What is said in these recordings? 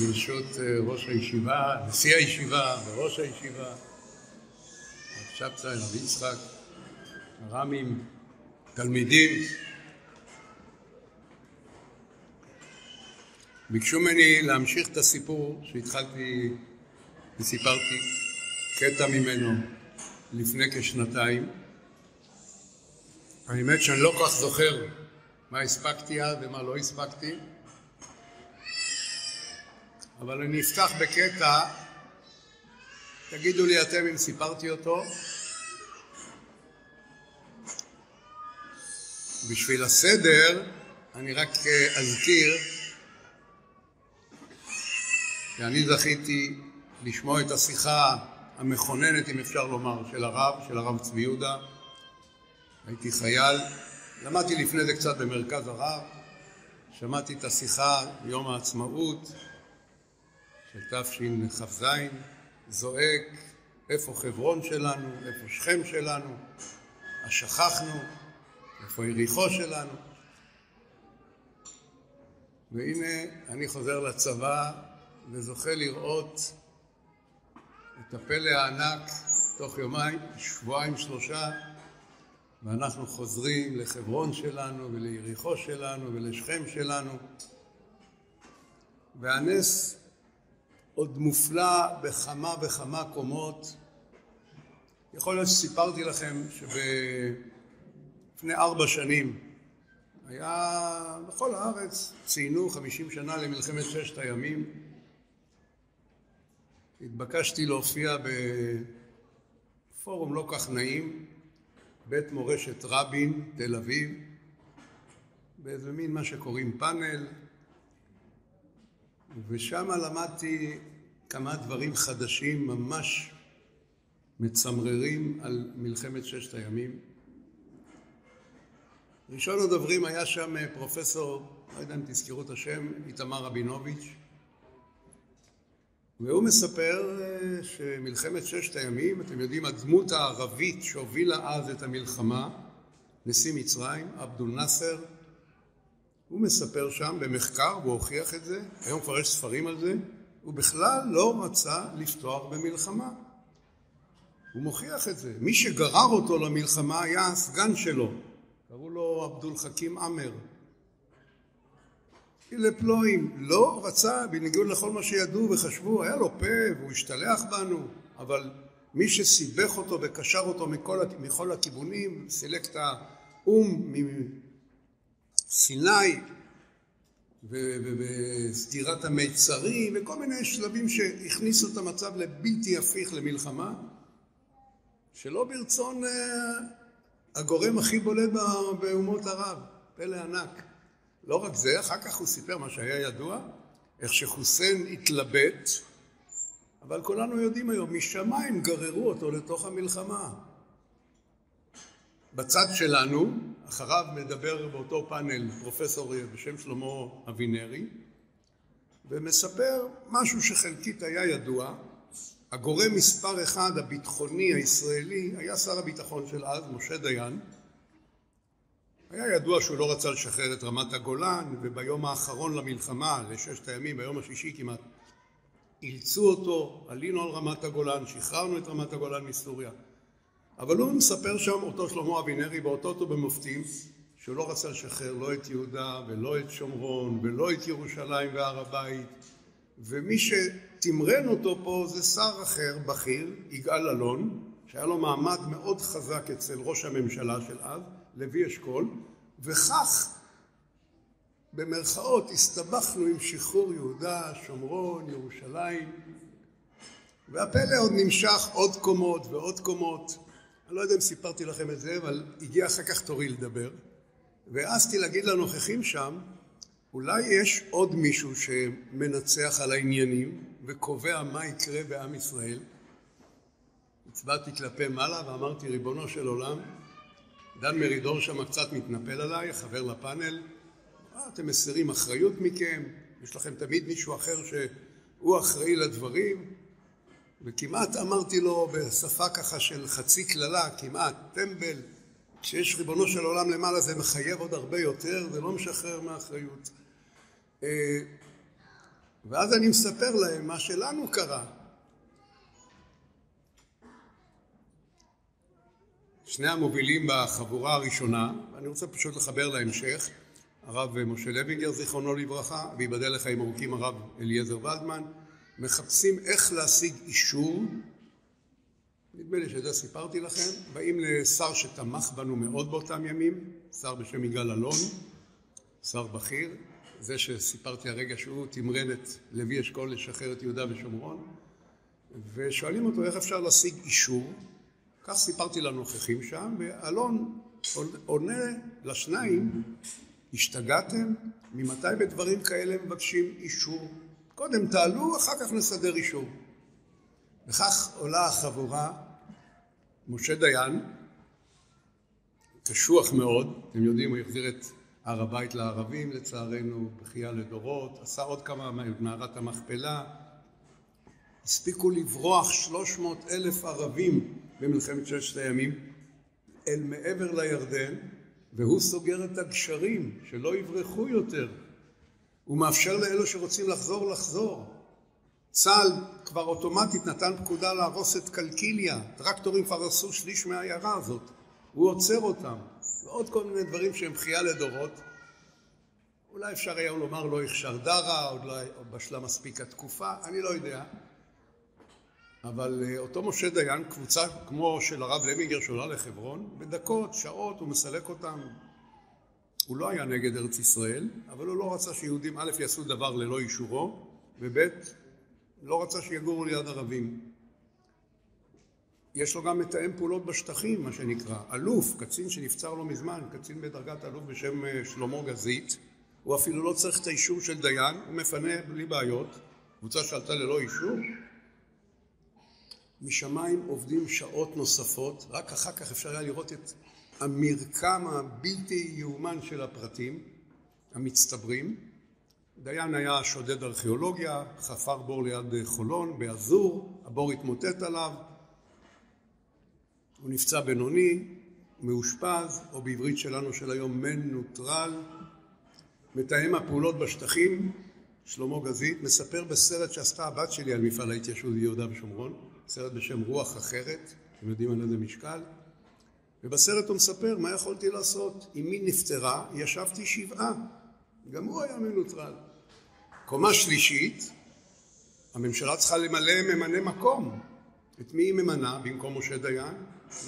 ברשות אה, ראש הישיבה, נשיא הישיבה וראש הישיבה, הרב שבתאי, הרב יצחק, הר"מים, תלמידים. ביקשו ממני להמשיך את הסיפור שהתחלתי וסיפרתי קטע ממנו לפני כשנתיים. האמת שאני לא כל כך זוכר מה הספקתי אז ומה לא הספקתי, אבל אני אפתח בקטע, תגידו לי אתם אם סיפרתי אותו. בשביל הסדר אני רק אזכיר שאני זכיתי לשמוע את השיחה המכוננת, אם אפשר לומר, של הרב, של הרב צבי יהודה. הייתי חייל, למדתי לפני זה קצת במרכז הרב, שמעתי את השיחה ביום העצמאות של תשכ"ז, זועק איפה חברון שלנו, איפה שכם שלנו, השכחנו, איפה יריחו שלנו. והנה אני חוזר לצבא וזוכה לראות את הפלא הענק תוך יומיים, שבועיים, שלושה, ואנחנו חוזרים לחברון שלנו וליריחו שלנו ולשכם שלנו. והנס עוד מופלא בכמה וכמה קומות. יכול להיות שסיפרתי לכם שלפני ארבע שנים היה בכל הארץ, ציינו חמישים שנה למלחמת ששת הימים. התבקשתי להופיע בפורום לא כך נעים, בית מורשת רבין, תל אביב, באיזה מין מה שקוראים פאנל, ושם למדתי כמה דברים חדשים ממש מצמררים על מלחמת ששת הימים. ראשון הדוברים היה שם פרופסור, לא יודע אם תזכרו את השם, איתמר רבינוביץ', והוא מספר שמלחמת ששת הימים, אתם יודעים, הדמות הערבית שהובילה אז את המלחמה, נשיא מצרים, עבדול נאסר, הוא מספר שם במחקר, והוא הוכיח את זה, היום כבר יש ספרים על זה, הוא בכלל לא רצה לפתוח במלחמה. הוא מוכיח את זה. מי שגרר אותו למלחמה היה הסגן שלו, קראו לו עבדול חכים עמר. לפלואים, לא רצה, בניגוד לכל מה שידעו וחשבו, היה לו פה והוא השתלח בנו, אבל מי שסיבך אותו וקשר אותו מכל, מכל הכיוונים, סילק את האו"ם מסיני וסגירת המיצרים וכל מיני שלבים שהכניסו את המצב לבלתי הפיך למלחמה, שלא ברצון הגורם הכי בולט באומות ערב, פלא ענק. לא רק זה, אחר כך הוא סיפר מה שהיה ידוע, איך שחוסיין התלבט, אבל כולנו יודעים היום, משמיים גררו אותו לתוך המלחמה. בצד שלנו, אחריו מדבר באותו פאנל פרופסור בשם שלמה אבינרי, ומספר משהו שחלקית היה ידוע. הגורם מספר אחד הביטחוני הישראלי היה שר הביטחון של אז, משה דיין. היה ידוע שהוא לא רצה לשחרר את רמת הגולן, וביום האחרון למלחמה, לששת הימים, ביום השישי כמעט, אילצו אותו, עלינו על רמת הגולן, שחררנו את רמת הגולן מסוריה. אבל הוא מספר שם, אותו שלמה אבינרי, באותות ובמופתים, שהוא לא רצה לשחרר לא את יהודה ולא את שומרון ולא את ירושלים והר הבית, ומי שתמרן אותו פה זה שר אחר, בכיר, יגאל אלון, שהיה לו מעמד מאוד חזק אצל ראש הממשלה של אז, לוי אשכול, וכך במרכאות הסתבכנו עם שחרור יהודה, שומרון, ירושלים, והפלא עוד נמשך עוד קומות ועוד קומות. אני לא יודע אם סיפרתי לכם את זה, אבל הגיע אחר כך תורי לדבר, והעזתי להגיד לנוכחים שם, אולי יש עוד מישהו שמנצח על העניינים וקובע מה יקרה בעם ישראל. הצבעתי כלפי מעלה ואמרתי, ריבונו של עולם, דן מרידור שם קצת מתנפל עליי, חבר לפאנל, אה, אתם מסירים אחריות מכם, יש לכם תמיד מישהו אחר שהוא אחראי לדברים, וכמעט אמרתי לו בשפה ככה של חצי קללה, כמעט, טמבל, כשיש ריבונו של עולם למעלה זה מחייב עוד הרבה יותר, זה לא משחרר מהאחריות. אה, ואז אני מספר להם מה שלנו קרה. שני המובילים בחבורה הראשונה, ואני רוצה פשוט לחבר להמשך, הרב משה לוינגר זיכרונו לברכה, וייבדל לחיים ארוכים הרב אליעזר ולדמן, מחפשים איך להשיג אישור, נדמה לי שאת זה סיפרתי לכם, באים לשר שתמך בנו מאוד באותם ימים, שר בשם יגאל אלון, שר בכיר, זה שסיפרתי הרגע שהוא תמרן את לוי אשכול לשחרר את יהודה ושומרון, ושואלים אותו איך אפשר להשיג אישור, כך סיפרתי לנוכחים שם, ואלון עונה לשניים, השתגעתם? ממתי בדברים כאלה מבקשים אישור? קודם תעלו, אחר כך נסדר אישור. וכך עולה החבורה, משה דיין, קשוח מאוד, אתם יודעים, הוא החזיר את הר הבית לערבים לצערנו, בכייה לדורות, עשה עוד כמה מערת המכפלה, הספיקו לברוח שלוש מאות אלף ערבים במלחמת ששת הימים אל מעבר לירדן, והוא סוגר את הגשרים, שלא יברחו יותר. הוא מאפשר לאלו שרוצים לחזור, לחזור. צה"ל כבר אוטומטית נתן פקודה להרוס את קלקיליה, טרקטורים כבר עשו שליש מהעיירה הזאת, הוא עוצר אותם, ועוד כל מיני דברים שהם בכייה לדורות. אולי אפשר היה לומר לא הכשר דרה, עוד לא בשלה מספיק התקופה, אני לא יודע. אבל אה, אותו משה דיין, קבוצה כמו של הרב לוינגר שעולה לחברון, בדקות, שעות, הוא מסלק אותם. הוא לא היה נגד ארץ ישראל, אבל הוא לא רצה שיהודים א' יעשו דבר ללא אישורו, וב' לא רצה שיגורו ליד ערבים. יש לו גם מתאם פעולות בשטחים, מה שנקרא, אלוף, קצין שנפצר לא מזמן, קצין בדרגת אלוף בשם אה, שלמה גזית, הוא אפילו לא צריך את האישור של דיין, הוא מפנה בלי בעיות, קבוצה שעלתה ללא אישור, משמיים עובדים שעות נוספות, רק אחר כך אפשר היה לראות את המרקם הבלתי יאומן של הפרטים המצטברים. דיין היה שודד ארכיאולוגיה, חפר בור ליד חולון, באזור, הבור התמוטט עליו, הוא נפצע בינוני, מאושפז, או בעברית שלנו של היום מנוטרל. מתאם הפעולות בשטחים, שלמה גזית, מספר בסרט שעשתה הבת שלי על מפעל ההתיישבות ביהודה ושומרון, סרט בשם רוח אחרת, אתם יודעים על איזה משקל, ובסרט הוא מספר מה יכולתי לעשות. אמי נפטרה, ישבתי שבעה, גם הוא היה מנוטרל. קומה שלישית, הממשלה צריכה למלא ממנה מקום. את מי היא ממנה במקום משה דיין?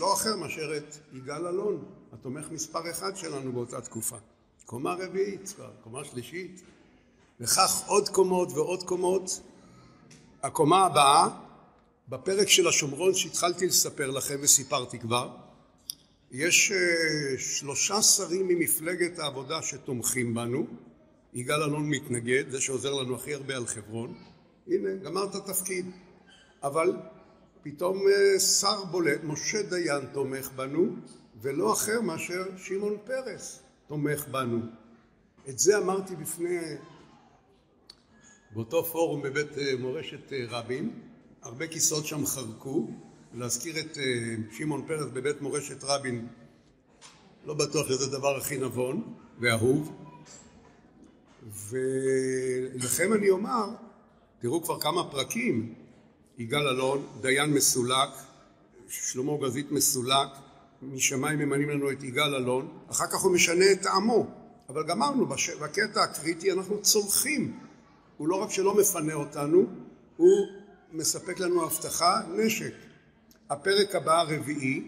לא אחר מאשר את יגאל אלון, התומך מספר אחד שלנו באותה תקופה. קומה רביעית כבר, קומה שלישית, וכך עוד קומות ועוד קומות. הקומה הבאה בפרק של השומרון שהתחלתי לספר לכם וסיפרתי כבר, יש אה, שלושה שרים ממפלגת העבודה שתומכים בנו, יגאל אלון מתנגד, זה שעוזר לנו הכי הרבה על חברון, הנה, גמר את התפקיד, אבל פתאום אה, שר בולט, משה דיין תומך בנו, ולא אחר מאשר שמעון פרס תומך בנו. את זה אמרתי בפני, באותו פורום בבית אה, מורשת רבין, הרבה כיסאות שם חרקו, להזכיר את אה, שמעון פרס בבית מורשת רבין, לא בטוח שזה הדבר הכי נבון ואהוב. ולכם אני אומר, תראו כבר כמה פרקים, יגאל אלון, דיין מסולק, שלמה גזית מסולק, משמיים ממנים לנו את יגאל אלון, אחר כך הוא משנה את טעמו, אבל גמרנו, בקטע הקריטי אנחנו צומחים, הוא לא רק שלא מפנה אותנו, הוא מספק לנו הבטחה, נשק. הפרק הבא הרביעי,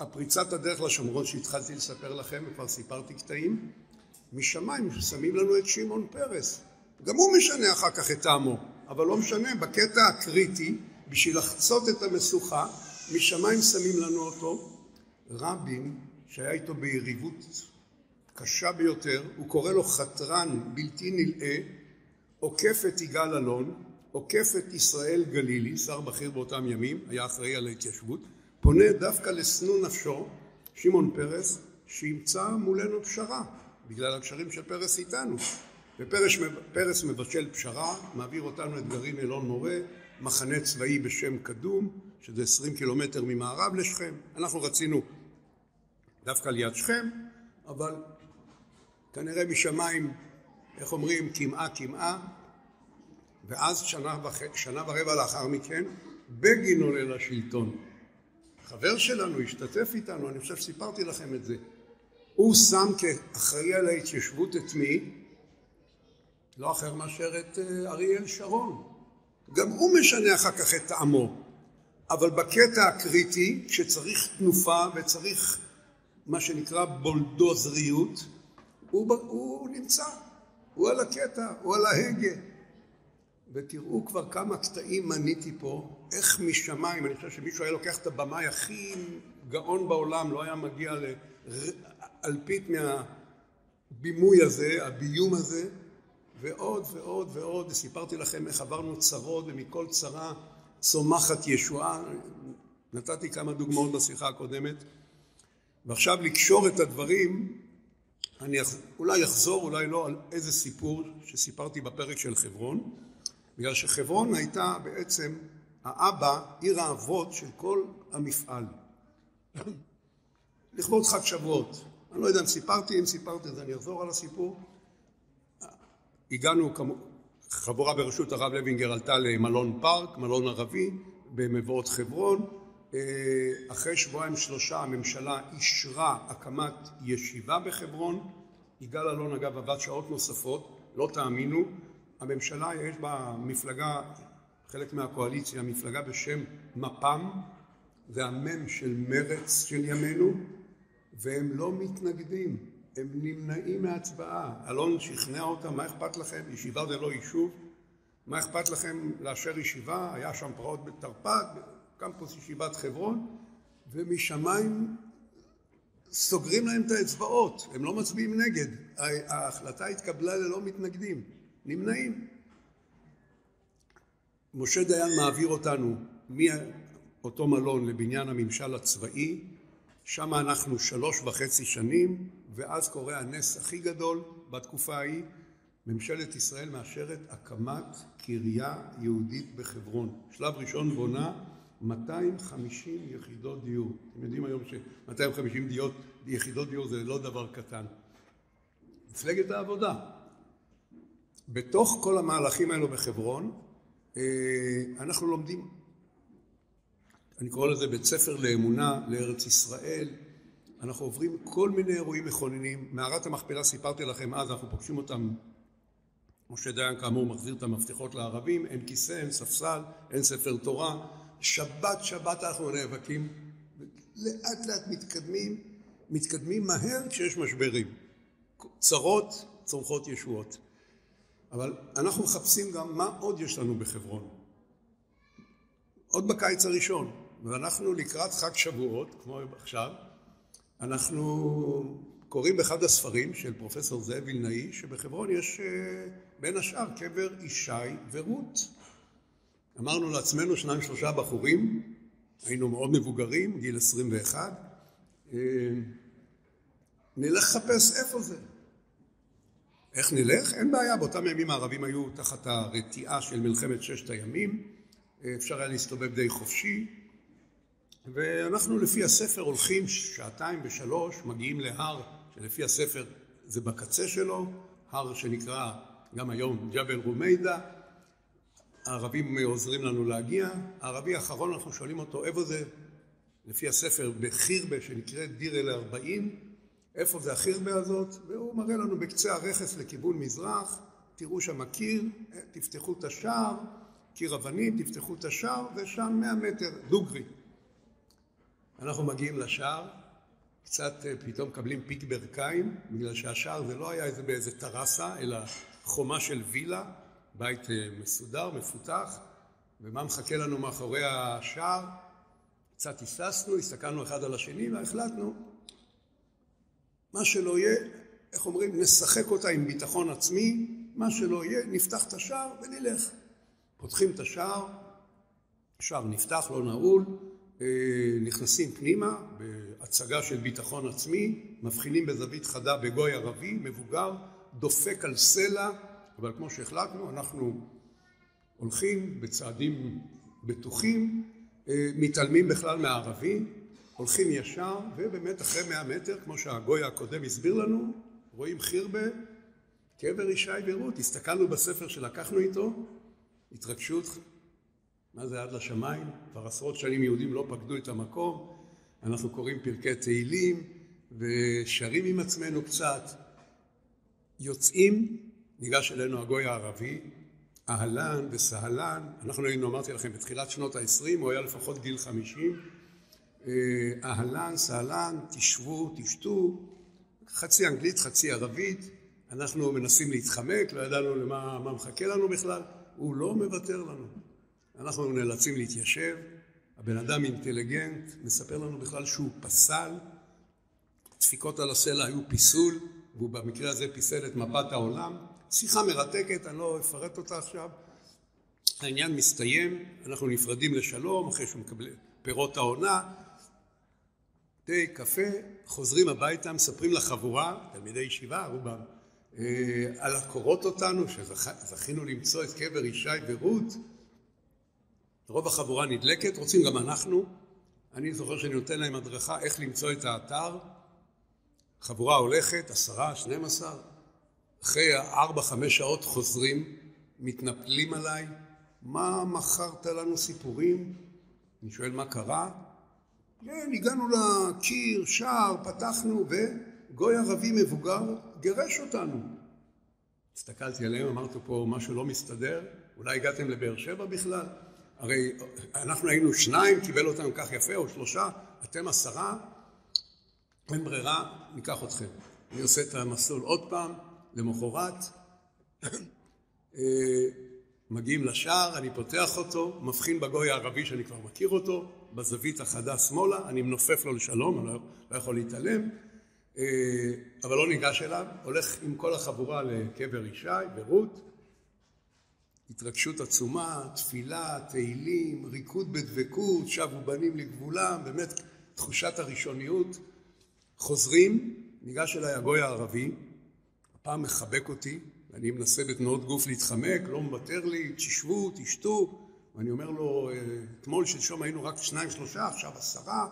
הפריצת הדרך לשומרון שהתחלתי לספר לכם וכבר סיפרתי קטעים, משמיים שמים לנו את שמעון פרס. גם הוא משנה אחר כך את טעמו, אבל לא משנה, בקטע הקריטי, בשביל לחצות את המשוכה, משמיים שמים לנו אותו. רבין, שהיה איתו ביריבות קשה ביותר, הוא קורא לו חתרן בלתי נלאה, עוקף את יגאל אלון, עוקף את ישראל גלילי, שר בכיר באותם ימים, היה אחראי על ההתיישבות, פונה דווקא לשנוא נפשו, שמעון פרס, שימצא מולנו פשרה, בגלל הקשרים של פרס איתנו. ופרס מבשל פשרה, מעביר אותנו את גרעין אלון מורה, מחנה צבאי בשם קדום, שזה עשרים קילומטר ממערב לשכם. אנחנו רצינו דווקא ליד שכם, אבל כנראה משמיים, איך אומרים, קמעה קמעה, ואז שנה, וח... שנה ורבע לאחר מכן בגין עולה לשלטון. חבר שלנו השתתף איתנו, אני חושב שסיפרתי לכם את זה. הוא שם כאחראי על ההתיישבות את מי? לא אחר מאשר את אה, אריאל שרון. גם הוא משנה אחר כך את טעמו. אבל בקטע הקריטי, כשצריך תנופה וצריך מה שנקרא בולדוזריות, הוא, הוא נמצא, הוא על הקטע, הוא על ההגה. ותראו כבר כמה קטעים מניתי פה, איך משמיים, אני חושב שמישהו היה לוקח את הבמאי הכי גאון בעולם, לא היה מגיע לאלפית מהבימוי הזה, הביום הזה, ועוד ועוד ועוד, וסיפרתי לכם איך עברנו צרות, ומכל צרה צומחת ישועה, נתתי כמה דוגמאות בשיחה הקודמת, ועכשיו לקשור את הדברים, אני אולי אחזור, אולי לא, על איזה סיפור שסיפרתי בפרק של חברון, בגלל שחברון הייתה בעצם האבא, עיר האבות של כל המפעל. לכבוד חג שבועות. אני לא יודע אם סיפרתי, אם סיפרתי אז אני אחזור על הסיפור. הגענו, חבורה בראשות הרב לוינגר עלתה למלון פארק, מלון ערבי, במבואות חברון. אה, אחרי שבועיים שלושה הממשלה אישרה הקמת ישיבה בחברון. יגאל אלון אגב עבד שעות נוספות, לא תאמינו. הממשלה יש בה מפלגה, חלק מהקואליציה, מפלגה בשם מפ"ם, זה המ"ם של מרץ של ימינו, והם לא מתנגדים. הם נמנעים מהצבעה. אלון שכנע אותם, מה אכפת לכם? ישיבה זה לא יישוב. מה אכפת לכם לאשר ישיבה? היה שם פרעות בתרפ"ט, קמפוס ישיבת חברון, ומשמיים סוגרים להם את האצבעות, הם לא מצביעים נגד. ההחלטה התקבלה ללא מתנגדים, נמנעים. משה דיין מעביר אותנו מאותו מלון לבניין הממשל הצבאי, שם אנחנו שלוש וחצי שנים, ואז קורה הנס הכי גדול בתקופה ההיא, ממשלת ישראל מאשרת הקמת קריה יהודית בחברון. שלב ראשון בונה 250 יחידות דיור. אתם יודעים היום ש-250 יחידות דיור זה לא דבר קטן. מפלגת העבודה. בתוך כל המהלכים האלו בחברון, אה, אנחנו לומדים, אני קורא לזה בית ספר לאמונה, לארץ ישראל, אנחנו עוברים כל מיני אירועים מכוננים. מערת המכפלה סיפרתי לכם אז, אנחנו פוגשים אותם, משה דיין כאמור מחזיר את המפתחות לערבים, אין כיסא, אין ספסל, אין ספר תורה. שבת שבת אנחנו נאבקים, לאט לאט מתקדמים, מתקדמים מהר כשיש משברים. צרות צורכות ישועות. אבל אנחנו מחפשים גם מה עוד יש לנו בחברון. עוד בקיץ הראשון, ואנחנו לקראת חג שבועות, כמו עכשיו, אנחנו קוראים באחד הספרים של פרופסור זאב וילנאי, שבחברון יש אה, בין השאר קבר ישי ורות. אמרנו לעצמנו שניים שלושה בחורים, היינו מאוד מבוגרים, גיל 21, אה, נלך לחפש איפה זה. איך נלך? אין בעיה, באותם ימים הערבים היו תחת הרתיעה של מלחמת ששת הימים, אפשר היה להסתובב די חופשי, ואנחנו לפי הספר הולכים שעתיים ושלוש, מגיעים להר שלפי הספר זה בקצה שלו, הר שנקרא גם היום ג'בל רומיידה, הערבים עוזרים לנו להגיע, הערבי האחרון אנחנו שואלים אותו איפה זה, לפי הספר בחירבה שנקראת דיר אל ארבעים, איפה זה החירבה הזאת, והוא מראה לנו בקצה הרכס לכיוון מזרח, תראו שם קיר, תפתחו את השער, קיר אבנים, תפתחו את השער, ושם מאה מטר, דוגרי. אנחנו מגיעים לשער, קצת אה, פתאום מקבלים פיק ברכיים, בגלל שהשער זה לא היה איזה באיזה טרסה, אלא חומה של וילה, בית אה, מסודר, מפותח, ומה מחכה לנו מאחורי השער? קצת היססנו, הסתכלנו אחד על השני והחלטנו, מה שלא יהיה, איך אומרים, נשחק אותה עם ביטחון עצמי, מה שלא יהיה, נפתח את השער ונלך. פותחים את השער, השער נפתח, לא נעול, אה, נכנסים פנימה בהצגה של ביטחון עצמי, מבחינים בזווית חדה בגוי ערבי, מבוגר, דופק על סלע, אבל כמו שהחלטנו, אנחנו הולכים בצעדים בטוחים, אה, מתעלמים בכלל מהערבי, הולכים ישר, ובאמת אחרי מאה מטר, כמו שהגוי הקודם הסביר לנו, רואים חירבה, קבר ישי ורות. הסתכלנו בספר שלקחנו איתו, התרגשות, מה זה עד לשמיים? כבר עשרות שנים יהודים לא פקדו את המקום, אנחנו קוראים פרקי תהילים ושרים עם עצמנו קצת. יוצאים, ניגש אלינו הגוי הערבי, אהלן וסהלן, אנחנו היינו, אמרתי לכם, בתחילת שנות ה-20, הוא היה לפחות גיל 50, אה, אהלן, סהלן, תשבו, תשתו, חצי אנגלית, חצי ערבית, אנחנו מנסים להתחמק, לא ידענו למה מה מחכה לנו בכלל, הוא לא מוותר לנו. אנחנו נאלצים להתיישב, הבן אדם אינטליגנט, מספר לנו בכלל שהוא פסל, דפיקות על הסלע היו פיסול, והוא במקרה הזה פיסל את מפת העולם. שיחה מרתקת, אני לא אפרט אותה עכשיו. העניין מסתיים, אנחנו נפרדים לשלום, אחרי שהוא מקבל פירות העונה, תה, קפה, חוזרים הביתה, מספרים לחבורה, תלמידי ישיבה, רובם, אה, על הקורות אותנו, שזכינו למצוא את קבר ישי ורות. רוב החבורה נדלקת, רוצים גם אנחנו. אני זוכר שאני נותן להם הדרכה איך למצוא את האתר. חבורה הולכת, עשרה, שנים עשר, אחרי ארבע, חמש שעות חוזרים, מתנפלים עליי, מה מכרת לנו סיפורים? אני שואל מה קרה? כן, הגענו לקיר, שער, פתחנו, וגוי ערבי מבוגר גירש אותנו. הסתכלתי עליהם, אמרתי פה משהו לא מסתדר, אולי הגעתם לבאר שבע בכלל? הרי אנחנו היינו שניים, קיבל אותנו כך יפה, או שלושה, אתם עשרה, אין ברירה, ניקח אתכם. אני עושה את המסלול עוד פעם, למחרת, אה, מגיעים לשער, אני פותח אותו, מבחין בגוי הערבי שאני כבר מכיר אותו, בזווית החדה שמאלה, אני מנופף לו לשלום, אני לא, לא יכול להתעלם, אה, אבל לא ניגש אליו, הולך עם כל החבורה לקבר ישי ורות, התרגשות עצומה, תפילה, תהילים, ריקוד בדבקות, שבו בנים לגבולם, באמת תחושת הראשוניות. חוזרים, ניגש אליי הגוי הערבי, הפעם מחבק אותי, ואני מנסה בתנועות גוף להתחמק, לא מוותר לי, תשבו, תשתו, ואני אומר לו, אתמול, שלשום היינו רק שניים, שלושה, עכשיו עשרה,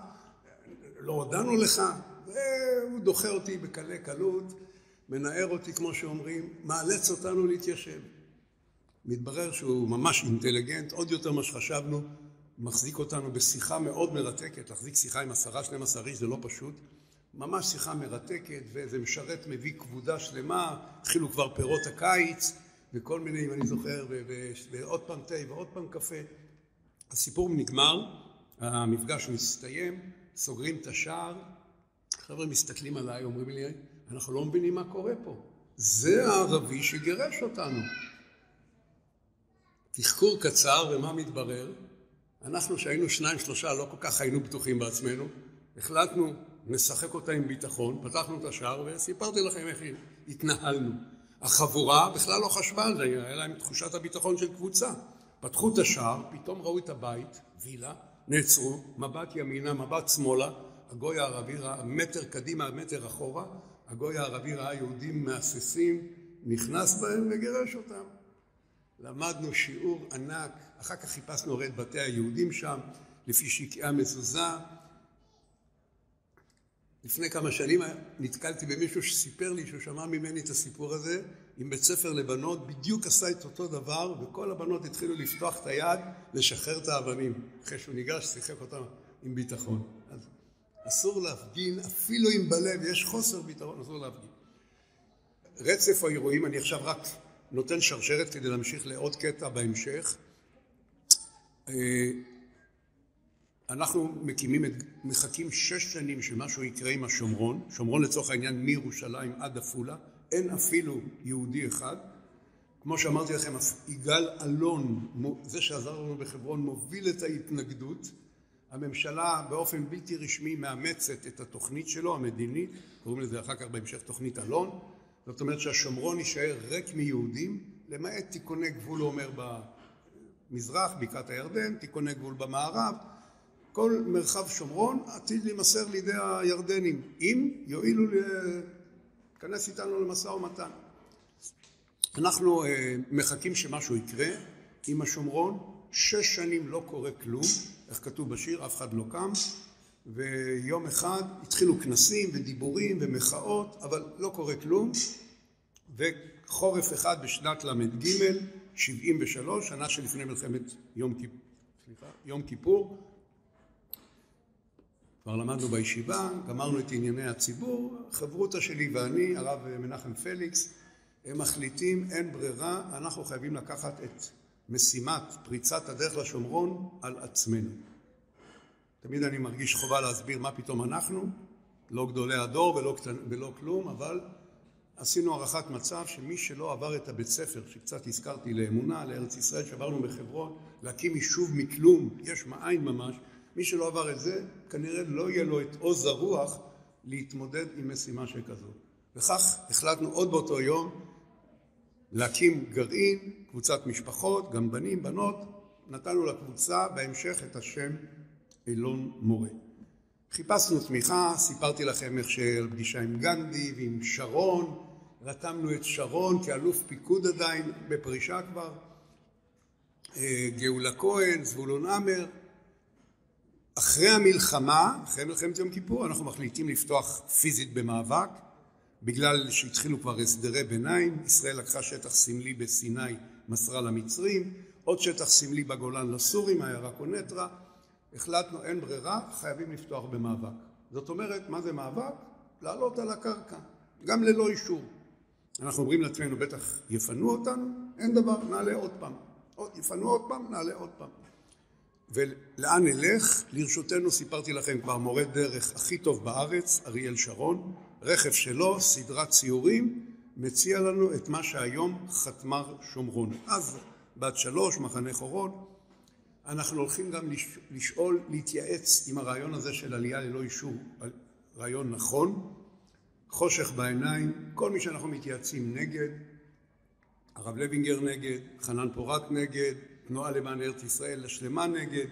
לא הודענו לך, והוא דוחה אותי בקלי קלות, מנער אותי, כמו שאומרים, מאלץ אותנו להתיישב. מתברר שהוא ממש אינטליגנט, עוד יותר ממה שחשבנו, מחזיק אותנו בשיחה מאוד מרתקת, להחזיק שיחה עם עשרה, שנים עשר איש זה לא פשוט, ממש שיחה מרתקת, ואיזה משרת מביא כבודה שלמה, התחילו כבר פירות הקיץ, וכל מיני, אם אני זוכר, ועוד פעם תה ועוד פעם קפה. הסיפור נגמר, המפגש מסתיים, סוגרים את השער, חבר'ה מסתכלים עליי, אומרים לי, אנחנו לא מבינים מה קורה פה. זה הערבי שגירש אותנו. תחקור קצר, ומה מתברר? אנחנו שהיינו שניים שלושה לא כל כך היינו בטוחים בעצמנו, החלטנו נשחק אותה עם ביטחון, פתחנו את השער וסיפרתי לכם איך התנהלנו. החבורה בכלל לא חשבה על זה, היה להם תחושת הביטחון של קבוצה. פתחו את השער, פתאום ראו את הבית, וילה, נעצרו, מבט ימינה, מבט שמאלה, הגוי הערבי ראה מטר קדימה, מטר אחורה, הגוי הערבי ראה יהודים מהססים, נכנס בהם וגירש אותם. למדנו שיעור ענק, אחר כך חיפשנו הרי את בתי היהודים שם, לפי שקעי המזוזה. לפני כמה שנים נתקלתי במישהו שסיפר לי שהוא שמע ממני את הסיפור הזה עם בית ספר לבנות, בדיוק עשה את אותו דבר וכל הבנות התחילו לפתוח את היד, לשחרר את האבנים. אחרי שהוא ניגש, שיחק אותם עם ביטחון. אז אסור להפגין, אפילו אם בלב יש חוסר ביטחון, אסור להפגין. רצף האירועים, אני עכשיו רק נותן שרשרת כדי להמשיך לעוד קטע בהמשך. אנחנו מקימים, את, מחכים שש שנים שמשהו יקרה עם השומרון, שומרון לצורך העניין מירושלים עד עפולה, אין אפילו יהודי אחד. כמו שאמרתי לכם, יגאל אלון, זה שעזר לנו בחברון, מוביל את ההתנגדות. הממשלה באופן בלתי רשמי מאמצת את התוכנית שלו, המדינית, קוראים לזה אחר כך בהמשך תוכנית אלון, זאת אומרת שהשומרון יישאר ריק מיהודים, למעט תיקוני גבול, הוא אומר, במזרח, בקעת הירדן, תיקוני גבול במערב, כל מרחב שומרון עתיד להימסר לידי הירדנים, אם יואילו להיכנס איתנו למשא ומתן. אנחנו אה, מחכים שמשהו יקרה עם השומרון, שש שנים לא קורה כלום, איך כתוב בשיר, אף אחד לא קם, ויום אחד התחילו כנסים ודיבורים ומחאות, אבל לא קורה כלום, וחורף אחד בשנת ל"ג, 73, שנה שלפני מלחמת יום, כיפ... יום כיפור. כבר למדנו בישיבה, גמרנו את ענייני הציבור, חברותא שלי ואני, הרב מנחם פליקס, הם מחליטים, אין ברירה, אנחנו חייבים לקחת את משימת פריצת הדרך לשומרון על עצמנו. תמיד אני מרגיש חובה להסביר מה פתאום אנחנו, לא גדולי הדור ולא, קטנ... ולא כלום, אבל עשינו הערכת מצב שמי שלא עבר את הבית ספר, שקצת הזכרתי לאמונה, לארץ ישראל, שעברנו בחברון, להקים יישוב מכלום, יש מאין ממש, מי שלא עבר את זה, כנראה לא יהיה לו את עוז הרוח להתמודד עם משימה שכזו. וכך החלטנו עוד באותו יום להקים גרעין, קבוצת משפחות, גם בנים, בנות, נתנו לקבוצה בהמשך את השם אילון מורה. חיפשנו תמיכה, סיפרתי לכם איך של פגישה עם גנדי ועם שרון, רתמנו את שרון כאלוף פיקוד עדיין, בפרישה כבר, אה, גאולה כהן, זבולון עמר. אחרי המלחמה, אחרי מלחמת יום כיפור, אנחנו מחליטים לפתוח פיזית במאבק, בגלל שהתחילו כבר הסדרי ביניים, ישראל לקחה שטח סמלי בסיני, מסרה למצרים, עוד שטח סמלי בגולן לסורים, עיירה קונטרה, החלטנו אין ברירה, חייבים לפתוח במאבק. זאת אומרת, מה זה מאבק? לעלות על הקרקע, גם ללא אישור. אנחנו אומרים לעצמנו, בטח יפנו אותנו, אין דבר, נעלה עוד פעם. יפנו עוד פעם, נעלה עוד פעם. ולאן נלך? לרשותנו, סיפרתי לכם כבר, מורה דרך הכי טוב בארץ, אריאל שרון, רכב שלו, סדרת ציורים, מציע לנו את מה שהיום חתמר שומרון. אז בת שלוש, מחנה חורון, אנחנו הולכים גם לשאול, להתייעץ עם הרעיון הזה של עלייה ללא אישור, רעיון נכון, חושך בעיניים, כל מי שאנחנו מתייעצים נגד, הרב לוינגר נגד, חנן פורק נגד, תנועה למען ארץ ישראל השלמה נגד,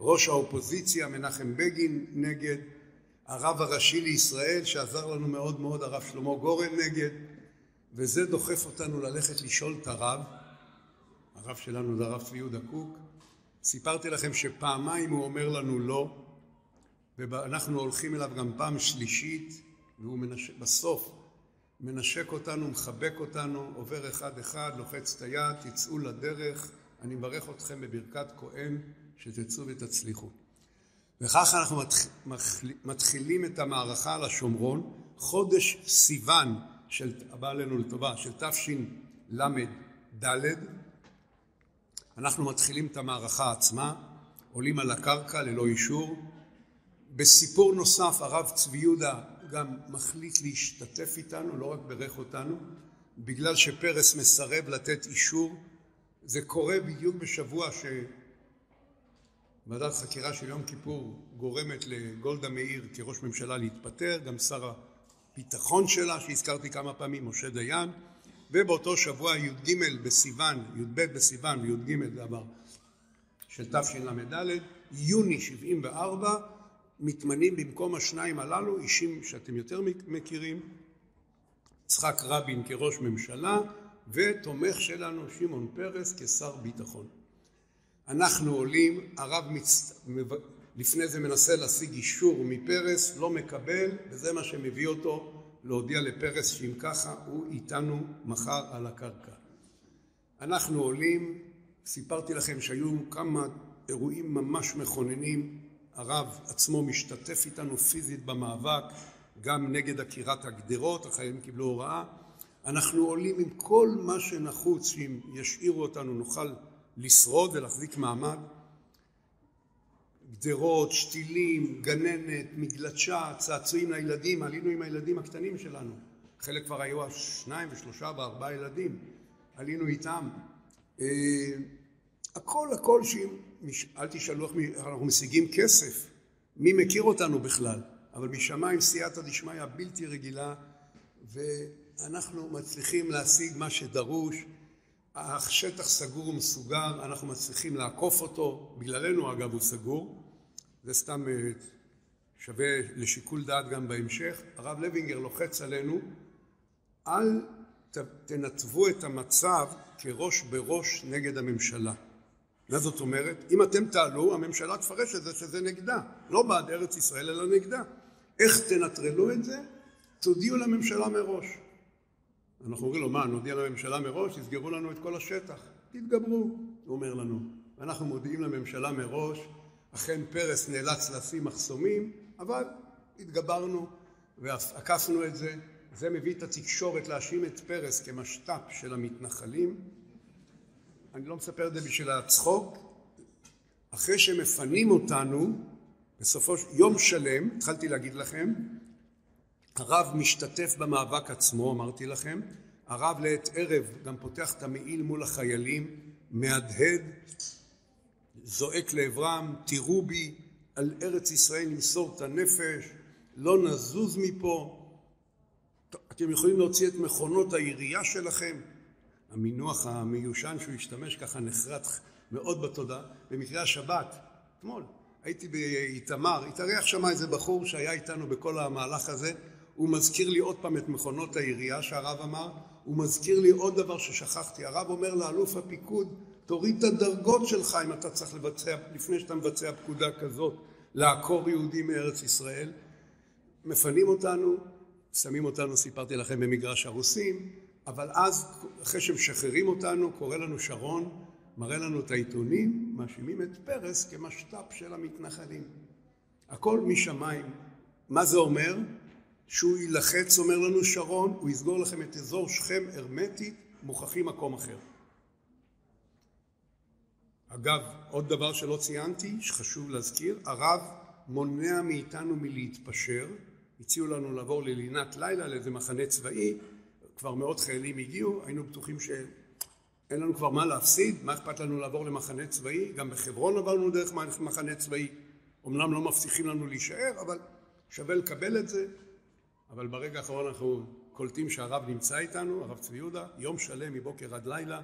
ראש האופוזיציה מנחם בגין נגד, הרב הראשי לישראל שעזר לנו מאוד מאוד הרב שלמה גורן נגד, וזה דוחף אותנו ללכת לשאול את הרב, הרב שלנו זה הרב צבי יהודה קוק, סיפרתי לכם שפעמיים הוא אומר לנו לא, ואנחנו הולכים אליו גם פעם שלישית, והוא מנש... בסוף מנשק אותנו, מחבק אותנו, עובר אחד אחד, לוחץ את היד, תצאו לדרך, אני מברך אתכם בברכת כהן, שתצאו ותצליחו. וכך אנחנו מתחילים את המערכה על השומרון, חודש סיוון, של, הבא עלינו לטובה, של תשל"ד, אנחנו מתחילים את המערכה עצמה, עולים על הקרקע ללא אישור. בסיפור נוסף הרב צבי יהודה גם מחליט להשתתף איתנו, לא רק בירך אותנו, בגלל שפרס מסרב לתת אישור. זה קורה בדיוק בשבוע שוועדת חקירה של יום כיפור גורמת לגולדה מאיר כראש ממשלה להתפטר, גם שר הביטחון שלה שהזכרתי כמה פעמים, משה דיין, ובאותו שבוע י"ג בסיוון, י"ב בסיוון וי"ג עבר, של תשל"ד, יוני 74, מתמנים במקום השניים הללו אישים שאתם יותר מכירים, יצחק רבין כראש ממשלה ותומך שלנו שמעון פרס כשר ביטחון. אנחנו עולים, הרב מצ... לפני זה מנסה להשיג אישור מפרס, לא מקבל, וזה מה שמביא אותו להודיע לפרס שאם ככה הוא איתנו מחר על הקרקע. אנחנו עולים, סיפרתי לכם שהיו כמה אירועים ממש מכוננים, הרב עצמו משתתף איתנו פיזית במאבק, גם נגד עקירת הגדרות, החיילים קיבלו הוראה. אנחנו עולים עם כל מה שנחוץ, שאם ישאירו אותנו נוכל לשרוד ולהחזיק מעמד. גדרות, שתילים, גננת, מגלשה, צעצועים לילדים, עלינו עם הילדים הקטנים שלנו. חלק כבר היו שניים ושלושה וארבעה ילדים, עלינו איתם. אה, הכל הכל שאם, אל תשאלו איך אנחנו משיגים כסף, מי מכיר אותנו בכלל, אבל משמיים סייעתא דשמיא בלתי רגילה ואנחנו מצליחים להשיג מה שדרוש, השטח סגור ומסוגר, אנחנו מצליחים לעקוף אותו, בגללנו אגב הוא סגור, זה סתם אה, שווה לשיקול דעת גם בהמשך. הרב לוינגר לוחץ עלינו, אל תנתבו את המצב כראש בראש נגד הממשלה. מה זאת אומרת? אם אתם תעלו, הממשלה תפרש את זה שזה נגדה, לא בעד ארץ ישראל אלא נגדה. איך תנטרלו את זה? תודיעו לממשלה מראש. אנחנו אומרים לו, מה, נודיע לממשלה מראש? יסגרו לנו את כל השטח. תתגברו, הוא אומר לנו. ואנחנו מודיעים לממשלה מראש, אכן פרס נאלץ לשים מחסומים, אבל התגברנו ועקפנו את זה. זה מביא את התקשורת להאשים את פרס כמשת"פ של המתנחלים. אני לא מספר את זה בשביל הצחוק. אחרי שמפנים אותנו, בסופו של יום שלם, התחלתי להגיד לכם, הרב משתתף במאבק עצמו, אמרתי לכם, הרב לעת ערב גם פותח את המעיל מול החיילים, מהדהד, זועק לעברם, תראו בי, על ארץ ישראל נמסור את הנפש, לא נזוז מפה. אתם יכולים להוציא את מכונות העירייה שלכם. המינוח המיושן שהוא השתמש ככה נחרט מאוד בתודעה. במקרה השבת, אתמול, הייתי באיתמר, התארח שם איזה בחור שהיה איתנו בכל המהלך הזה, הוא מזכיר לי עוד פעם את מכונות העירייה שהרב אמר, הוא מזכיר לי עוד דבר ששכחתי, הרב אומר לאלוף הפיקוד, תוריד את הדרגות שלך אם אתה צריך לבצע, לפני שאתה מבצע פקודה כזאת, לעקור יהודים מארץ ישראל. מפנים אותנו, שמים אותנו, סיפרתי לכם, במגרש הרוסים, אבל אז, אחרי שמשחררים אותנו, קורא לנו שרון, מראה לנו את העיתונים, מאשימים את פרס כמשת"פ של המתנחלים. הכל משמיים. מה זה אומר? שהוא יילחץ, אומר לנו שרון, הוא יסגור לכם את אזור שכם הרמטית, מוכרחים מקום אחר. אגב, עוד דבר שלא ציינתי, שחשוב להזכיר, הרב מונע מאיתנו מלהתפשר, הציעו לנו לעבור ללינת לילה לאיזה מחנה צבאי, כבר מאות חיילים הגיעו, היינו בטוחים שאין לנו כבר מה להפסיד, מה אכפת לנו לעבור למחנה צבאי, גם בחברון עברנו דרך מחנה צבאי, אמנם לא מבטיחים לנו להישאר, אבל שווה לקבל את זה, אבל ברגע האחרון אנחנו קולטים שהרב נמצא איתנו, הרב צבי יהודה, יום שלם מבוקר עד לילה,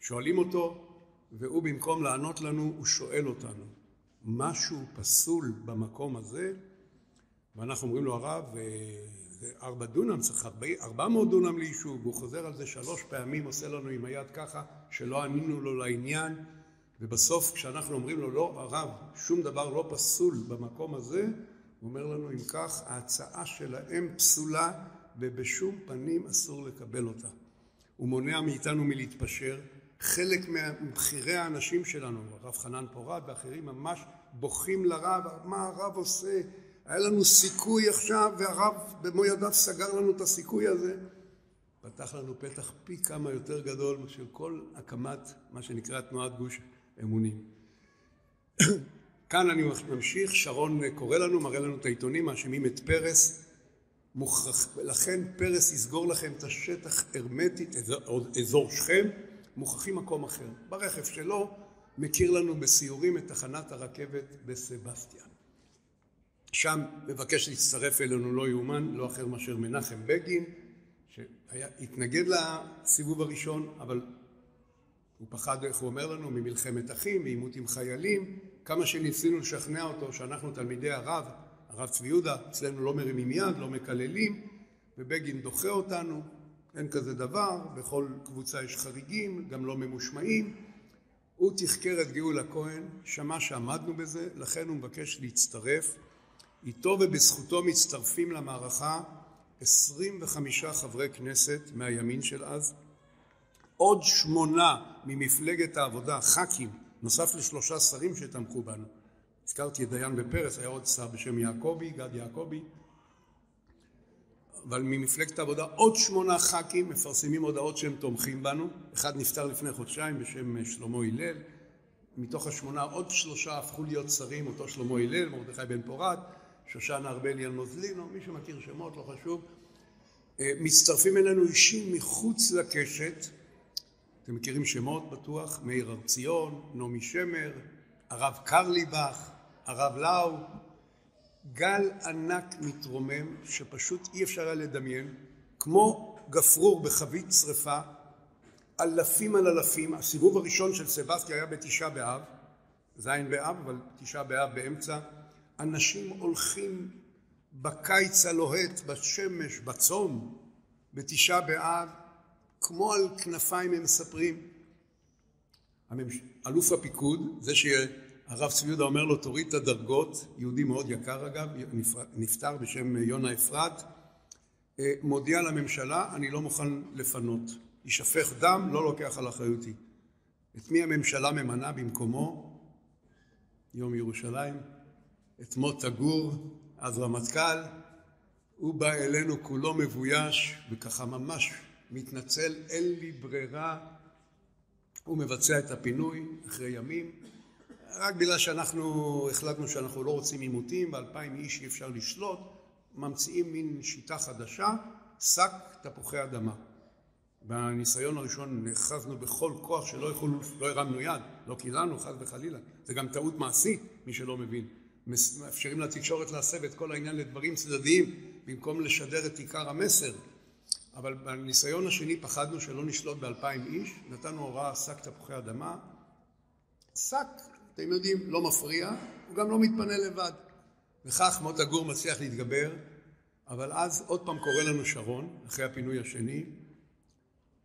שואלים אותו, והוא במקום לענות לנו, הוא שואל אותנו, משהו פסול במקום הזה? ואנחנו אומרים לו, הרב, זה ארבע דונם, צריך ארבע מאות דונם ליישוב, והוא חוזר על זה שלוש פעמים, עושה לנו עם היד ככה, שלא ענינו לו לעניין, ובסוף כשאנחנו אומרים לו, לא, הרב, שום דבר לא פסול במקום הזה, הוא אומר לנו, אם כך, ההצעה שלהם פסולה ובשום פנים אסור לקבל אותה. הוא מונע מאיתנו מלהתפשר. חלק מבכירי האנשים שלנו, הרב חנן פורת ואחרים, ממש בוכים לרב, מה הרב עושה? היה לנו סיכוי עכשיו, והרב במו ידיו סגר לנו את הסיכוי הזה. פתח לנו פתח פי כמה יותר גדול של כל הקמת מה שנקרא תנועת גוש אמונים. כאן אני ממשיך, שרון קורא לנו, מראה לנו את העיתונים, מאשימים את פרס, מוכרח, לכן פרס יסגור לכם את השטח הרמטית, אזור, אזור שכם, מוכרחים מקום אחר. ברכב שלו מכיר לנו בסיורים את תחנת הרכבת בסבסטיאן. שם מבקש להצטרף אלינו לא יאומן, לא אחר מאשר מנחם בגין, שהתנגד לסיבוב הראשון, אבל הוא פחד, איך הוא אומר לנו, ממלחמת אחים, מעימות עם חיילים, כמה שניסינו לשכנע אותו שאנחנו תלמידי הרב, הרב צבי יהודה, אצלנו לא מרימים יד, לא מקללים, ובגין דוחה אותנו, אין כזה דבר, בכל קבוצה יש חריגים, גם לא ממושמעים. הוא תחקר את גאול הכהן, שמע שעמדנו בזה, לכן הוא מבקש להצטרף. איתו ובזכותו מצטרפים למערכה 25 חברי כנסת מהימין של אז, עוד שמונה ממפלגת העבודה, ח"כים, נוסף לשלושה שרים שתמכו בנו. הזכרתי את דיין בפרס, היה עוד שר בשם יעקבי, גד יעקבי, אבל ממפלגת העבודה עוד שמונה ח"כים מפרסמים הודעות שהם תומכים בנו, אחד נפטר לפני חודשיים בשם שלמה הלל, מתוך השמונה עוד שלושה הפכו להיות שרים, אותו שלמה הלל, מרדכי בן פורת, שושנה ארבלי אלמוזלינו, מי שמכיר שמות, לא חשוב. אה, מצטרפים אלינו אישים מחוץ לקשת, אתם מכירים שמות בטוח, מאיר הר ציון, נעמי שמר, הרב קרליבך, הרב לאו, גל ענק מתרומם שפשוט אי אפשר היה לדמיין, כמו גפרור בחבית שרפה, אלפים על אלפים, הסיבוב הראשון של סבסטיה היה בתשעה באב, זין באב, אבל תשעה באב באמצע, אנשים הולכים בקיץ הלוהט, בשמש, בצום, בתשעה באב, כמו על כנפיים הם מספרים. אלוף הפיקוד, זה שהרב צבי יהודה אומר לו תוריד את הדרגות, יהודי מאוד יקר אגב, נפטר בשם יונה אפרת, אה, מודיע לממשלה אני לא מוכן לפנות, יישפך דם, לא לוקח על אחריותי. את מי הממשלה ממנה במקומו? יום ירושלים, את מוטה גור, אז רמטכ"ל, הוא בא אלינו כולו מבויש וככה ממש מתנצל, אין לי ברירה, הוא מבצע את הפינוי אחרי ימים, רק בגלל שאנחנו החלטנו שאנחנו לא רוצים עימותים, באלפיים איש אי אפשר לשלוט, ממציאים מין שיטה חדשה, שק תפוחי אדמה. בניסיון הראשון נאחזנו בכל כוח שלא יכולנו, לא הרמנו יד, לא קיללנו חס וחלילה, זה גם טעות מעשית, מי שלא מבין. מאפשרים לתקשורת להסב את כל העניין לדברים צדדיים במקום לשדר את עיקר המסר. אבל בניסיון השני פחדנו שלא נשלוט באלפיים איש, נתנו הוראה שק תפוחי אדמה, שק, אתם יודעים, לא מפריע, הוא גם לא מתפנה לבד. וכך מוטה גור מצליח להתגבר, אבל אז עוד פעם קורא לנו שרון, אחרי הפינוי השני,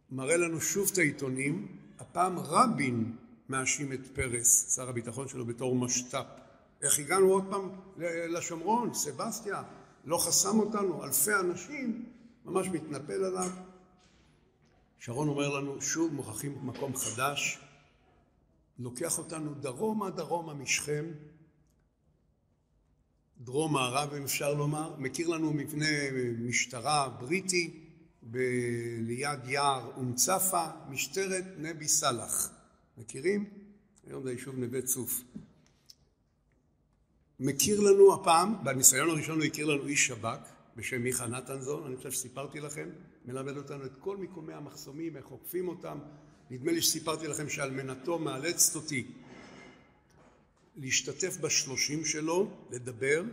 מראה לנו שוב את העיתונים, הפעם רבין מאשים את פרס, שר הביטחון שלו, בתור משת"פ. איך הגענו עוד פעם לשומרון, סבסטיה, לא חסם אותנו, אלפי אנשים, ממש מתנפל עליו. שרון אומר לנו, שוב מוכרחים מקום חדש, לוקח אותנו דרומה דרומה משכם, דרום מערב אם אפשר לומר, מכיר לנו מבנה משטרה בריטי, ב- ליד יער אום צפה, משטרת נבי סאלח. מכירים? היום זה היישוב נווה צוף. מכיר לנו הפעם, בניסיון הראשון הוא הכיר לנו איש שב"כ בשם מיכה נתנזון, אני חושב שסיפרתי לכם, מלמד אותנו את כל מיקומי המחסומים, איך עוקפים אותם. נדמה לי שסיפרתי לכם שאלמנתו מאלצת אותי להשתתף בשלושים שלו, לדבר,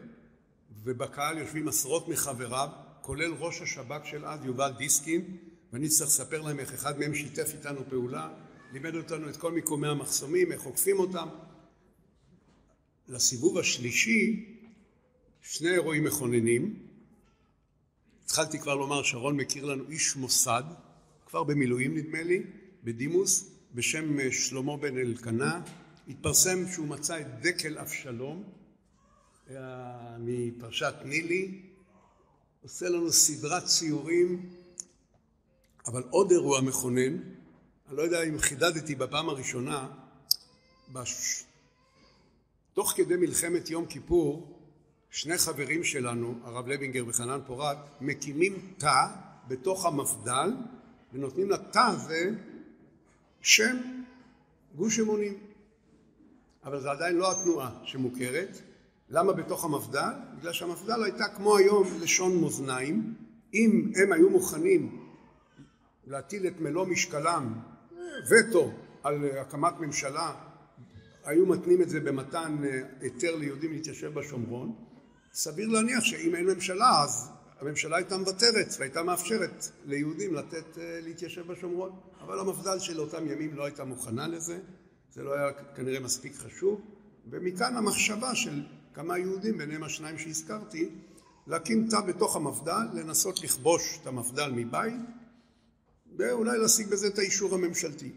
ובקהל יושבים עשרות מחבריו, כולל ראש השב"כ של אז, יובל דיסקין, ואני צריך לספר להם איך אחד מהם שיתף איתנו פעולה, לימד אותנו את כל מיקומי המחסומים, איך עוקפים אותם. לסיבוב השלישי, שני אירועים מכוננים. התחלתי כבר לומר, שרון מכיר לנו איש מוסד, כבר במילואים נדמה לי, בדימוס, בשם שלמה בן אלקנה. התפרסם שהוא מצא את דקל אבשלום מפרשת נילי, עושה לנו סדרת ציורים, אבל עוד אירוע מכונן, אני לא יודע אם חידדתי בפעם הראשונה, בש... תוך כדי מלחמת יום כיפור, שני חברים שלנו, הרב לוינגר וחנן פורת, מקימים תא בתוך המפד"ל ונותנים לתא הזה שם גוש אמונים. אבל זה עדיין לא התנועה שמוכרת. למה בתוך המפד"ל? בגלל שהמפד"ל הייתה כמו היום לשון מאזניים. אם הם היו מוכנים להטיל את מלוא משקלם, וטו, על הקמת ממשלה, היו מתנים את זה במתן היתר ליהודים להתיישב בשומרון, סביר להניח שאם אין ממשלה אז הממשלה הייתה מוותרת והייתה מאפשרת ליהודים לתת להתיישב בשומרון, אבל המפד"ל של אותם ימים לא הייתה מוכנה לזה. זה לא היה כנראה מספיק חשוב, ומכאן המחשבה של כמה יהודים, ביניהם השניים שהזכרתי, להקים תא בתוך המפד"ל, לנסות לכבוש את המפד"ל מבית, ואולי להשיג בזה את האישור הממשלתי.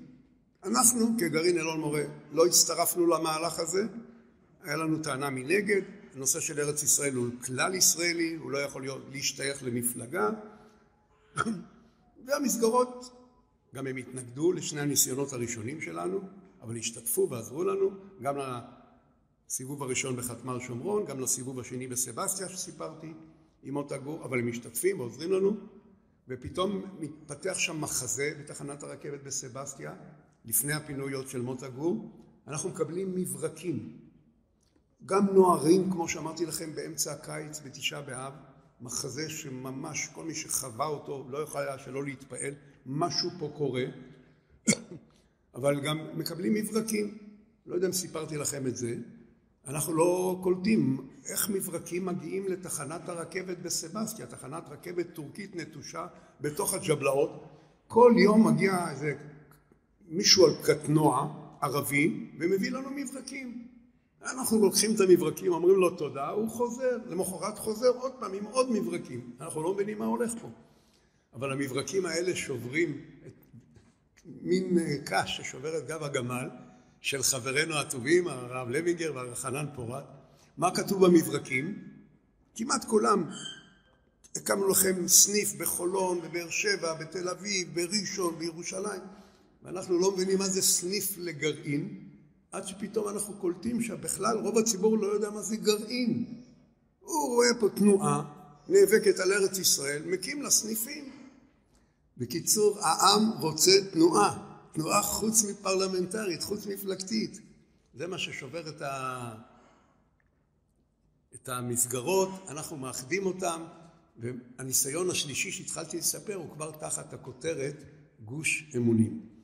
אנחנו כגרעין אלון מורה לא הצטרפנו למהלך הזה, היה לנו טענה מנגד, הנושא של ארץ ישראל הוא כלל ישראלי, הוא לא יכול להיות, להשתייך למפלגה, והמסגרות, גם הם התנגדו לשני הניסיונות הראשונים שלנו, אבל השתתפו ועזרו לנו, גם לסיבוב הראשון בחתמר שומרון, גם לסיבוב השני בסבסטיה שסיפרתי עם מוטה גור, אבל הם משתתפים ועוזרים לנו, ופתאום מתפתח שם מחזה בתחנת הרכבת בסבסטיה, לפני הפינויות של מוטה גור, אנחנו מקבלים מברקים, גם נוערים, כמו שאמרתי לכם, באמצע הקיץ, בתשעה באב, מחזה שממש כל מי שחווה אותו לא יכול היה שלא להתפעל, משהו פה קורה. אבל גם מקבלים מברקים. לא יודע אם סיפרתי לכם את זה. אנחנו לא קולטים איך מברקים מגיעים לתחנת הרכבת בסבסטיה, תחנת רכבת טורקית נטושה בתוך הג'בלאות. כל יום מגיע איזה מישהו על קטנוע ערבי ומביא לנו מברקים. אנחנו לוקחים את המברקים, אומרים לו תודה, הוא חוזר, למחרת חוזר עוד פעם עם עוד מברקים. אנחנו לא מבינים מה הולך פה. אבל המברקים האלה שוברים את מין קש ששובר את גב הגמל של חברינו הטובים, הרב לוינגר והחנן פורת. מה כתוב במברקים? כמעט כולם. הקמנו לכם סניף בחולון, בבאר שבע, בתל אביב, בראשון, בירושלים. ואנחנו לא מבינים מה זה סניף לגרעין, עד שפתאום אנחנו קולטים שבכלל רוב הציבור לא יודע מה זה גרעין. הוא רואה פה תנועה, נאבקת על ארץ ישראל, מקים לה סניפים. בקיצור, העם רוצה תנועה, תנועה חוץ מפרלמנטרית, חוץ מפלגתית. זה מה ששובר את, ה... את המסגרות, אנחנו מאחדים אותם, והניסיון השלישי שהתחלתי לספר הוא כבר תחת הכותרת גוש אמונים.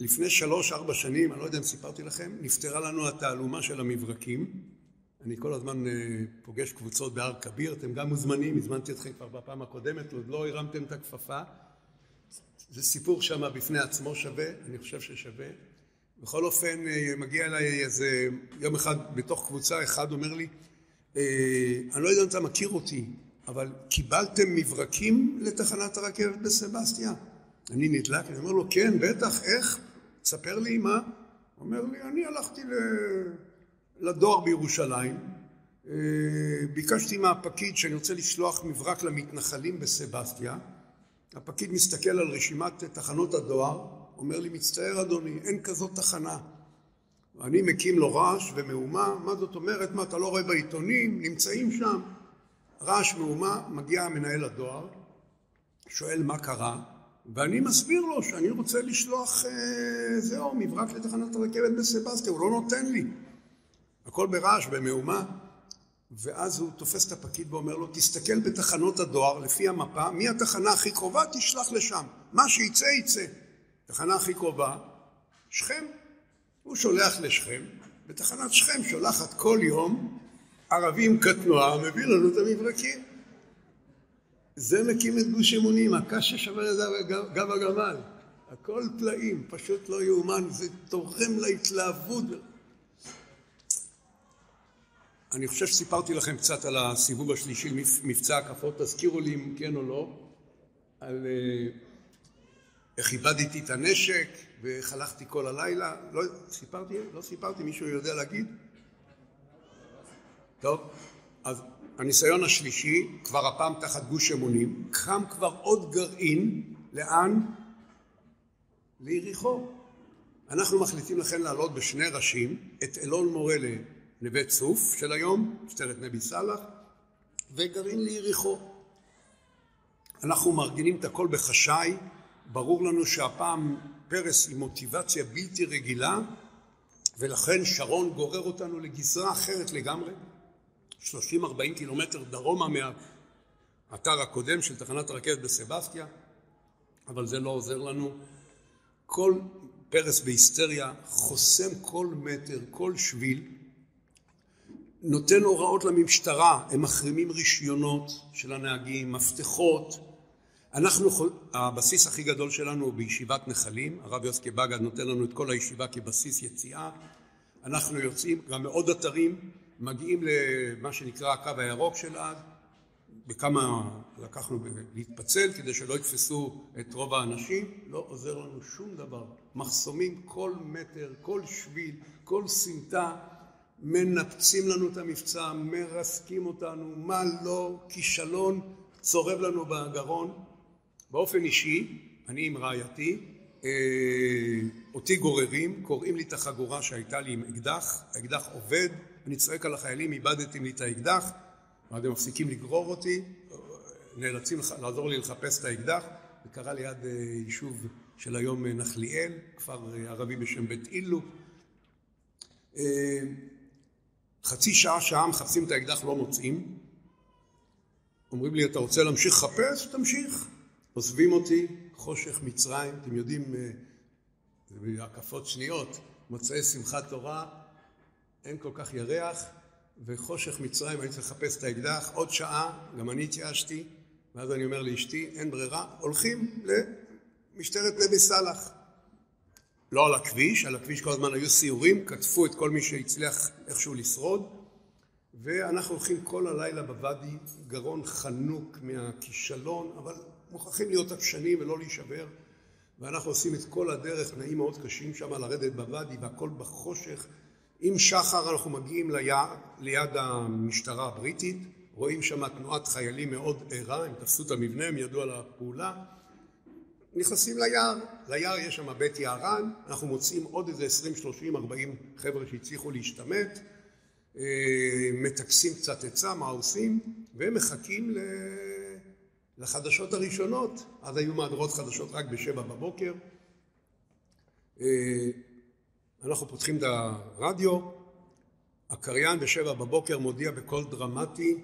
לפני שלוש-ארבע שנים, אני לא יודע אם סיפרתי לכם, נפתרה לנו התעלומה של המברקים. אני כל הזמן אה, פוגש קבוצות בהר כביר, אתם גם מוזמנים, הזמנתי אתכם כבר בפעם הקודמת, עוד לא הרמתם את הכפפה. זה סיפור שם בפני עצמו שווה, אני חושב ששווה. בכל אופן, אה, מגיע אליי איזה, יום אחד בתוך קבוצה, אחד אומר לי, אה, אני לא יודע אם אתה מכיר אותי, אבל קיבלתם מברקים לתחנת הרכבת בסבסטיה? אני נדלק, אני אומר לו, כן, בטח, איך? תספר לי מה. הוא אומר לי, אני הלכתי לדואר בירושלים, אה, ביקשתי מהפקיד שאני רוצה לשלוח מברק למתנחלים בסבסטיה, הפקיד מסתכל על רשימת תחנות הדואר, אומר לי, מצטער אדוני, אין כזאת תחנה. אני מקים לו רעש ומהומה, מה זאת אומרת? מה, אתה לא רואה בעיתונים? נמצאים שם. רעש מהומה, מגיע מנהל הדואר, שואל מה קרה, ואני מסביר לו שאני רוצה לשלוח, אה, זהו, מברק לתחנת הרכבת בסבסטיה, הוא לא נותן לי. הכל ברעש, במהומה. ואז הוא תופס את הפקיד ואומר לו, תסתכל בתחנות הדואר לפי המפה, מי התחנה הכי קרובה, תשלח לשם. מה שיצא, יצא. תחנה הכי קרובה, שכם. הוא שולח לשכם, ותחנת שכם שולחת כל יום ערבים כתנועה, מביא לנו את המברקים. זה מקים את גוש אמונים, הקש ששבר את גב הגמל. הכל פלאים, פשוט לא יאומן, זה תורם להתלהבות. אני חושב שסיפרתי לכם קצת על הסיבוב השלישי, מבצע הקפות, תזכירו לי אם כן או לא, על אה, איך איבדתי את הנשק ואיך הלכתי כל הלילה. לא סיפרתי? לא סיפרתי? מישהו יודע להגיד? טוב, אז הניסיון השלישי, כבר הפעם תחת גוש אמונים, קם כבר עוד גרעין, לאן? ליריחו. אנחנו מחליטים לכן לעלות בשני ראשים, את אלון מורה לנווה צוף של היום, משטרת נבי סאלח, וגרעין ליריחו. אנחנו מארגנים את הכל בחשאי, ברור לנו שהפעם פרס עם מוטיבציה בלתי רגילה, ולכן שרון גורר אותנו לגזרה אחרת לגמרי. 30-40 קילומטר דרומה מהאתר הקודם של תחנת הרכבת בסבסטיה, אבל זה לא עוזר לנו. כל פרס בהיסטריה חוסם כל מטר, כל שביל, נותן הוראות למשטרה, הם מחרימים רישיונות של הנהגים, מפתחות. אנחנו, הבסיס הכי גדול שלנו הוא בישיבת נחלים, הרב יוסקי בגד נותן לנו את כל הישיבה כבסיס יציאה. אנחנו יוצאים גם מעוד אתרים, מגיעים למה שנקרא הקו הירוק של עד, בכמה לקחנו להתפצל כדי שלא יתפסו את רוב האנשים, לא עוזר לנו שום דבר. מחסומים כל מטר, כל שביל, כל סמטה, מנפצים לנו את המבצע, מרסקים אותנו, מה לא, כישלון צורב לנו בגרון. באופן אישי, אני עם רעייתי, אה, אותי גוררים, קוראים לי את החגורה שהייתה לי עם אקדח, האקדח עובד, אני צועק על החיילים, איבדתם לי את האקדח, ואז הם מפסיקים לגרור אותי, נאלצים לעזור לי לחפש את האקדח, זה קרה ליד אה, יישוב של היום אה, נחליאל, כפר אה, ערבי בשם בית אילו. חצי שעה, שעה מחפשים את האקדח, לא מוצאים. אומרים לי, אתה רוצה להמשיך לחפש? תמשיך. עוזבים אותי, חושך מצרים, אתם יודעים, זה בהקפות שניות, מוצאי שמחת תורה, אין כל כך ירח, וחושך מצרים, הייתי צריך לחפש את האקדח, עוד שעה, גם אני התייאשתי, ואז אני אומר לאשתי, אין ברירה, הולכים למשטרת נבי סאלח. לא על הכביש, על הכביש כל הזמן היו סיורים, קטפו את כל מי שהצליח איכשהו לשרוד, ואנחנו הולכים כל הלילה בוואדי, גרון חנוק מהכישלון, אבל מוכרחים להיות עקשנים ולא להישבר, ואנחנו עושים את כל הדרך, תנאים מאוד קשים שם, לרדת בוואדי והכל בחושך, עם שחר אנחנו מגיעים ליד, ליד המשטרה הבריטית, רואים שם תנועת חיילים מאוד ערה, הם תפסו את המבנה, הם ידעו על הפעולה, נכנסים ליער, ליער יש שם בית יערן, אנחנו מוצאים עוד איזה 20, 30, 40 חבר'ה שהצליחו להשתמט, אה, מטכסים קצת עצה, מה עושים, והם מחכים לחדשות הראשונות, אז היו מהדורות חדשות רק בשבע בבוקר. אנחנו פותחים את הרדיו, הקריין בשבע בבוקר מודיע בקול דרמטי,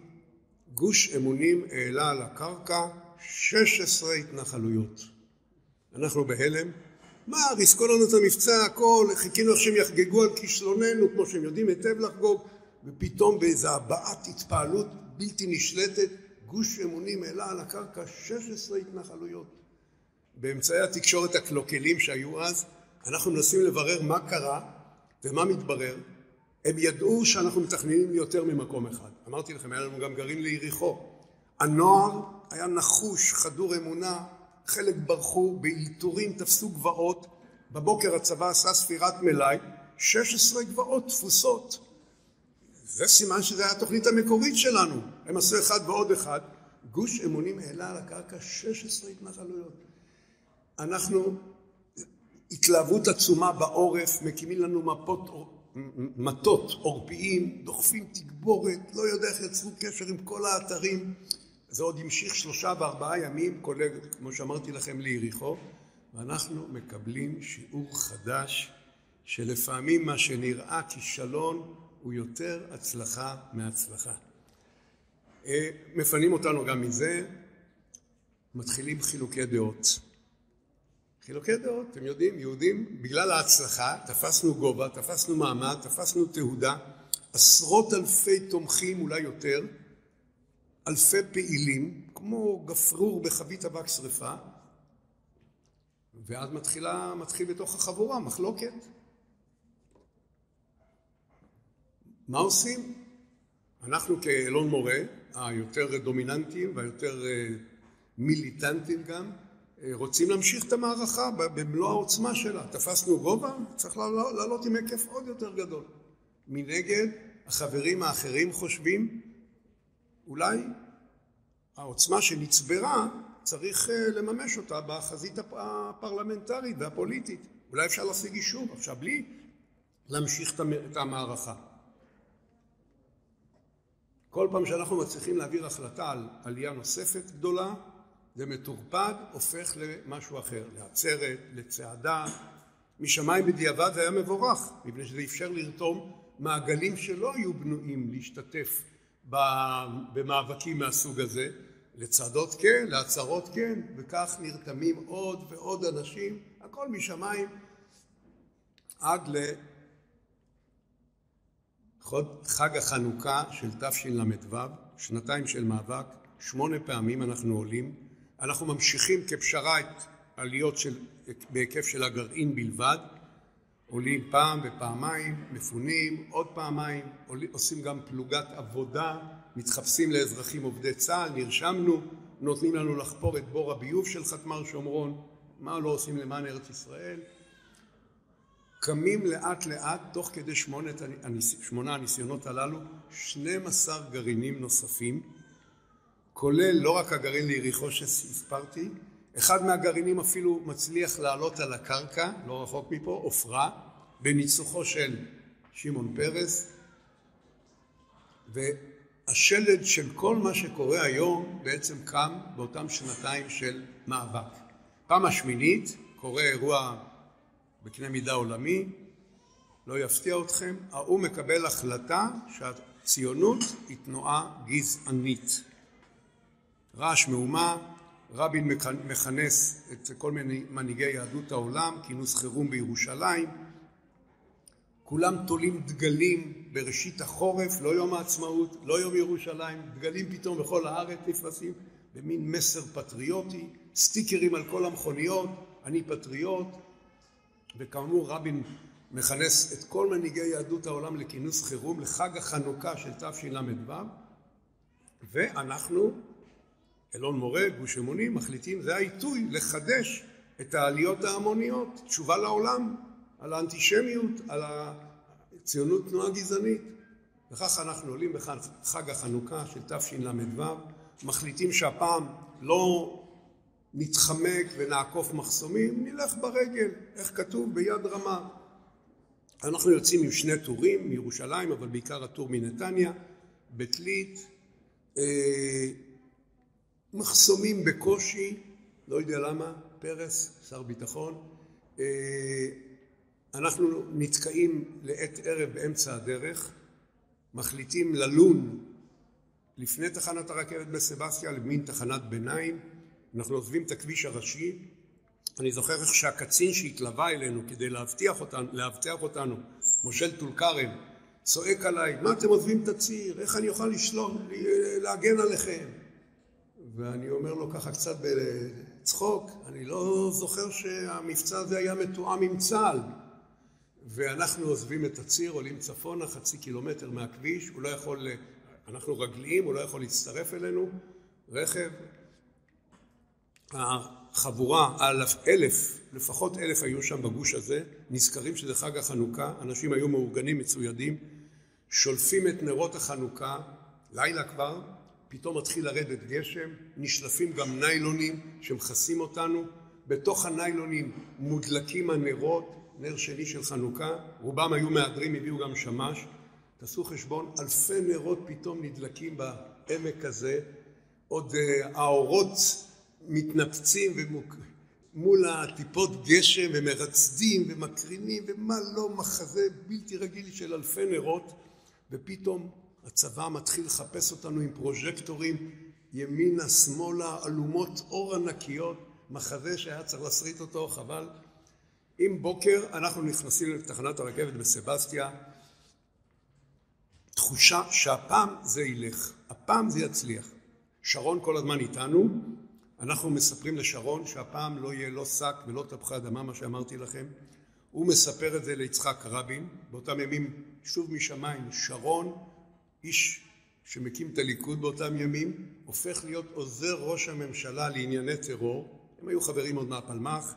גוש אמונים העלה על הקרקע 16 התנחלויות. אנחנו בהלם, מה, ריסקו לנו את המבצע, הכל, חיכינו איך שהם יחגגו על כישלוננו, כמו שהם יודעים היטב לחגוג, ופתאום באיזו הבעת התפעלות בלתי נשלטת, גוש אמונים העלה על הקרקע 16 התנחלויות. באמצעי התקשורת הקלוקלים שהיו אז, אנחנו מנסים לברר מה קרה ומה מתברר. הם ידעו שאנחנו מתכננים ליותר ממקום אחד. אמרתי לכם, היה לנו גם גרעין ליריחו. הנוער היה נחוש, חדור אמונה, חלק ברחו, באלתורים תפסו גבעות, בבוקר הצבא עשה ספירת מלאי, 16 גבעות תפוסות. זה סימן שזו הייתה התוכנית המקורית שלנו. הם עשו אחד ועוד אחד. גוש אמונים העלה על הקרקע 16 התנחלויות. אנחנו, התלהבות עצומה בעורף, מקימים לנו מפות, מטות עורפיים, דוחפים תגבורת, לא יודע איך יצרו קשר עם כל האתרים. זה עוד המשיך שלושה וארבעה ימים, כולל, כמו שאמרתי לכם, ליריחו, ואנחנו מקבלים שיעור חדש, שלפעמים מה שנראה כישלון הוא יותר הצלחה מהצלחה. אה, מפנים אותנו גם מזה, מתחילים חילוקי דעות. חילוקי דעות, אתם יודעים, יהודים, בגלל ההצלחה, תפסנו גובה, תפסנו מעמד, תפסנו תהודה, עשרות אלפי תומכים, אולי יותר, אלפי פעילים, כמו גפרור בחבית אבק שרפה, ואז מתחילה, מתחיל בתוך החבורה מחלוקת. מה עושים? אנחנו כאלון מורה, היותר דומיננטיים והיותר אה, מיליטנטיים גם, רוצים להמשיך את המערכה במלוא העוצמה שלה. תפסנו גובה, צריך לעלות עם היקף עוד יותר גדול. מנגד, החברים האחרים חושבים אולי העוצמה שנצברה, צריך אה, לממש אותה בחזית הפרלמנטרית והפוליטית. אולי אפשר להשיג אישור עכשיו בלי להמשיך את המערכה. כל פעם שאנחנו מצליחים להעביר החלטה על עלייה נוספת גדולה, זה מטורפד, הופך למשהו אחר, לעצרת, לצעדה. משמיים בדיעבד זה היה מבורך, מפני שזה אפשר לרתום מעגלים שלא היו בנויים להשתתף במאבקים מהסוג הזה, לצעדות כן, להצהרות כן, וכך נרתמים עוד ועוד אנשים, הכל משמיים עד לחג החנוכה של תשל"ו, שנתיים של מאבק, שמונה פעמים אנחנו עולים, אנחנו ממשיכים כפשרה את עליות של, בהיקף של הגרעין בלבד, עולים פעם ופעמיים, מפונים עוד פעמיים, עושים גם פלוגת עבודה, מתחפשים לאזרחים עובדי צה"ל, נרשמנו, נותנים לנו לחפור את בור הביוב של חתמר שומרון, מה לא עושים למען ארץ ישראל? קמים לאט לאט, תוך כדי שמונת, שמונה הניסיונות הללו, 12 גרעינים נוספים, כולל לא רק הגרעין ליריחו שהספרתי, אחד מהגרעינים אפילו מצליח לעלות על הקרקע, לא רחוק מפה, עופרה, בניצוחו של שמעון פרס, והשלד של כל מה שקורה היום בעצם קם באותם שנתיים של מאבק. פעם השמינית קורה אירוע בקנה מידה עולמי, לא יפתיע אתכם, האו"ם מקבל החלטה שהציונות היא תנועה גזענית. רעש מהומה, רבין מכנס את כל מיני מנהיגי יהדות העולם, כינוס חירום בירושלים, כולם תולים דגלים בראשית החורף, לא יום העצמאות, לא יום ירושלים, דגלים פתאום בכל הארץ נפרסים במין מסר פטריוטי, סטיקרים על כל המכוניות, אני פטריוט, וכאמור רבין מכנס את כל מנהיגי יהדות העולם לכינוס חירום לחג החנוכה של תשל"ו ואנחנו אלון מורה, גוש אמונים, מחליטים, זה העיתוי לחדש את העליות ההמוניות, תשובה לעולם על האנטישמיות, על הציונות תנועה גזענית. וכך אנחנו עולים בחג החנוכה של תשל"ו, מחליטים שהפעם לא נתחמק ונעקוף מחסומים, נלך ברגל, איך כתוב? ביד רמה. אנחנו יוצאים עם שני טורים מירושלים, אבל בעיקר הטור מנתניה, בתלית, אה, מחסומים בקושי, לא יודע למה, פרס, שר ביטחון, אה, אנחנו נתקעים לעת ערב באמצע הדרך, מחליטים ללון לפני תחנת הרכבת בסבסטיה למין תחנת ביניים, אנחנו עוזבים את הכביש הראשי, אני זוכר איך שהקצין שהתלווה אלינו כדי להבטיח אותנו, לאבטח אותנו, מושל טול כרם, צועק עליי, מה אתם עוזבים את הציר, איך אני אוכל לשלום, להגן עליכם? ואני אומר לו ככה קצת בצחוק, אני לא זוכר שהמבצע הזה היה מתואם עם צה"ל. ואנחנו עוזבים את הציר, עולים צפונה, חצי קילומטר מהכביש, הוא לא יכול, אנחנו רגליים, הוא לא יכול להצטרף אלינו, רכב. החבורה, אלף, אלף, לפחות אלף היו שם בגוש הזה, נזכרים שזה חג החנוכה, אנשים היו מאורגנים, מצוידים, שולפים את נרות החנוכה, לילה כבר, פתאום מתחיל לרדת גשם, נשלפים גם ניילונים שמכסים אותנו, בתוך הניילונים מודלקים הנרות, נר שני של חנוכה, רובם היו מהדרים, הביאו גם שמש, תעשו חשבון, אלפי נרות פתאום נדלקים בעמק הזה, עוד אה, האורות מתנפצים ומוק... מול הטיפות גשם ומרצדים ומקרינים ומה לא, מחזה בלתי רגיל של אלפי נרות. ופתאום הצבא מתחיל לחפש אותנו עם פרוז'קטורים ימינה, שמאלה, אלומות אור ענקיות, מחזה שהיה צריך להסריט אותו, חבל. עם בוקר אנחנו נכנסים לתחנת הרכבת בסבסטיה, תחושה שהפעם זה ילך, הפעם זה יצליח. שרון כל הזמן איתנו, אנחנו מספרים לשרון שהפעם לא יהיה לא שק ולא תפוחי אדמה, מה שאמרתי לכם. הוא מספר את זה ליצחק רבין, באותם ימים שוב משמיים, שרון, איש שמקים את הליכוד באותם ימים, הופך להיות עוזר ראש הממשלה לענייני טרור, הם היו חברים עוד מהפלמ"ח,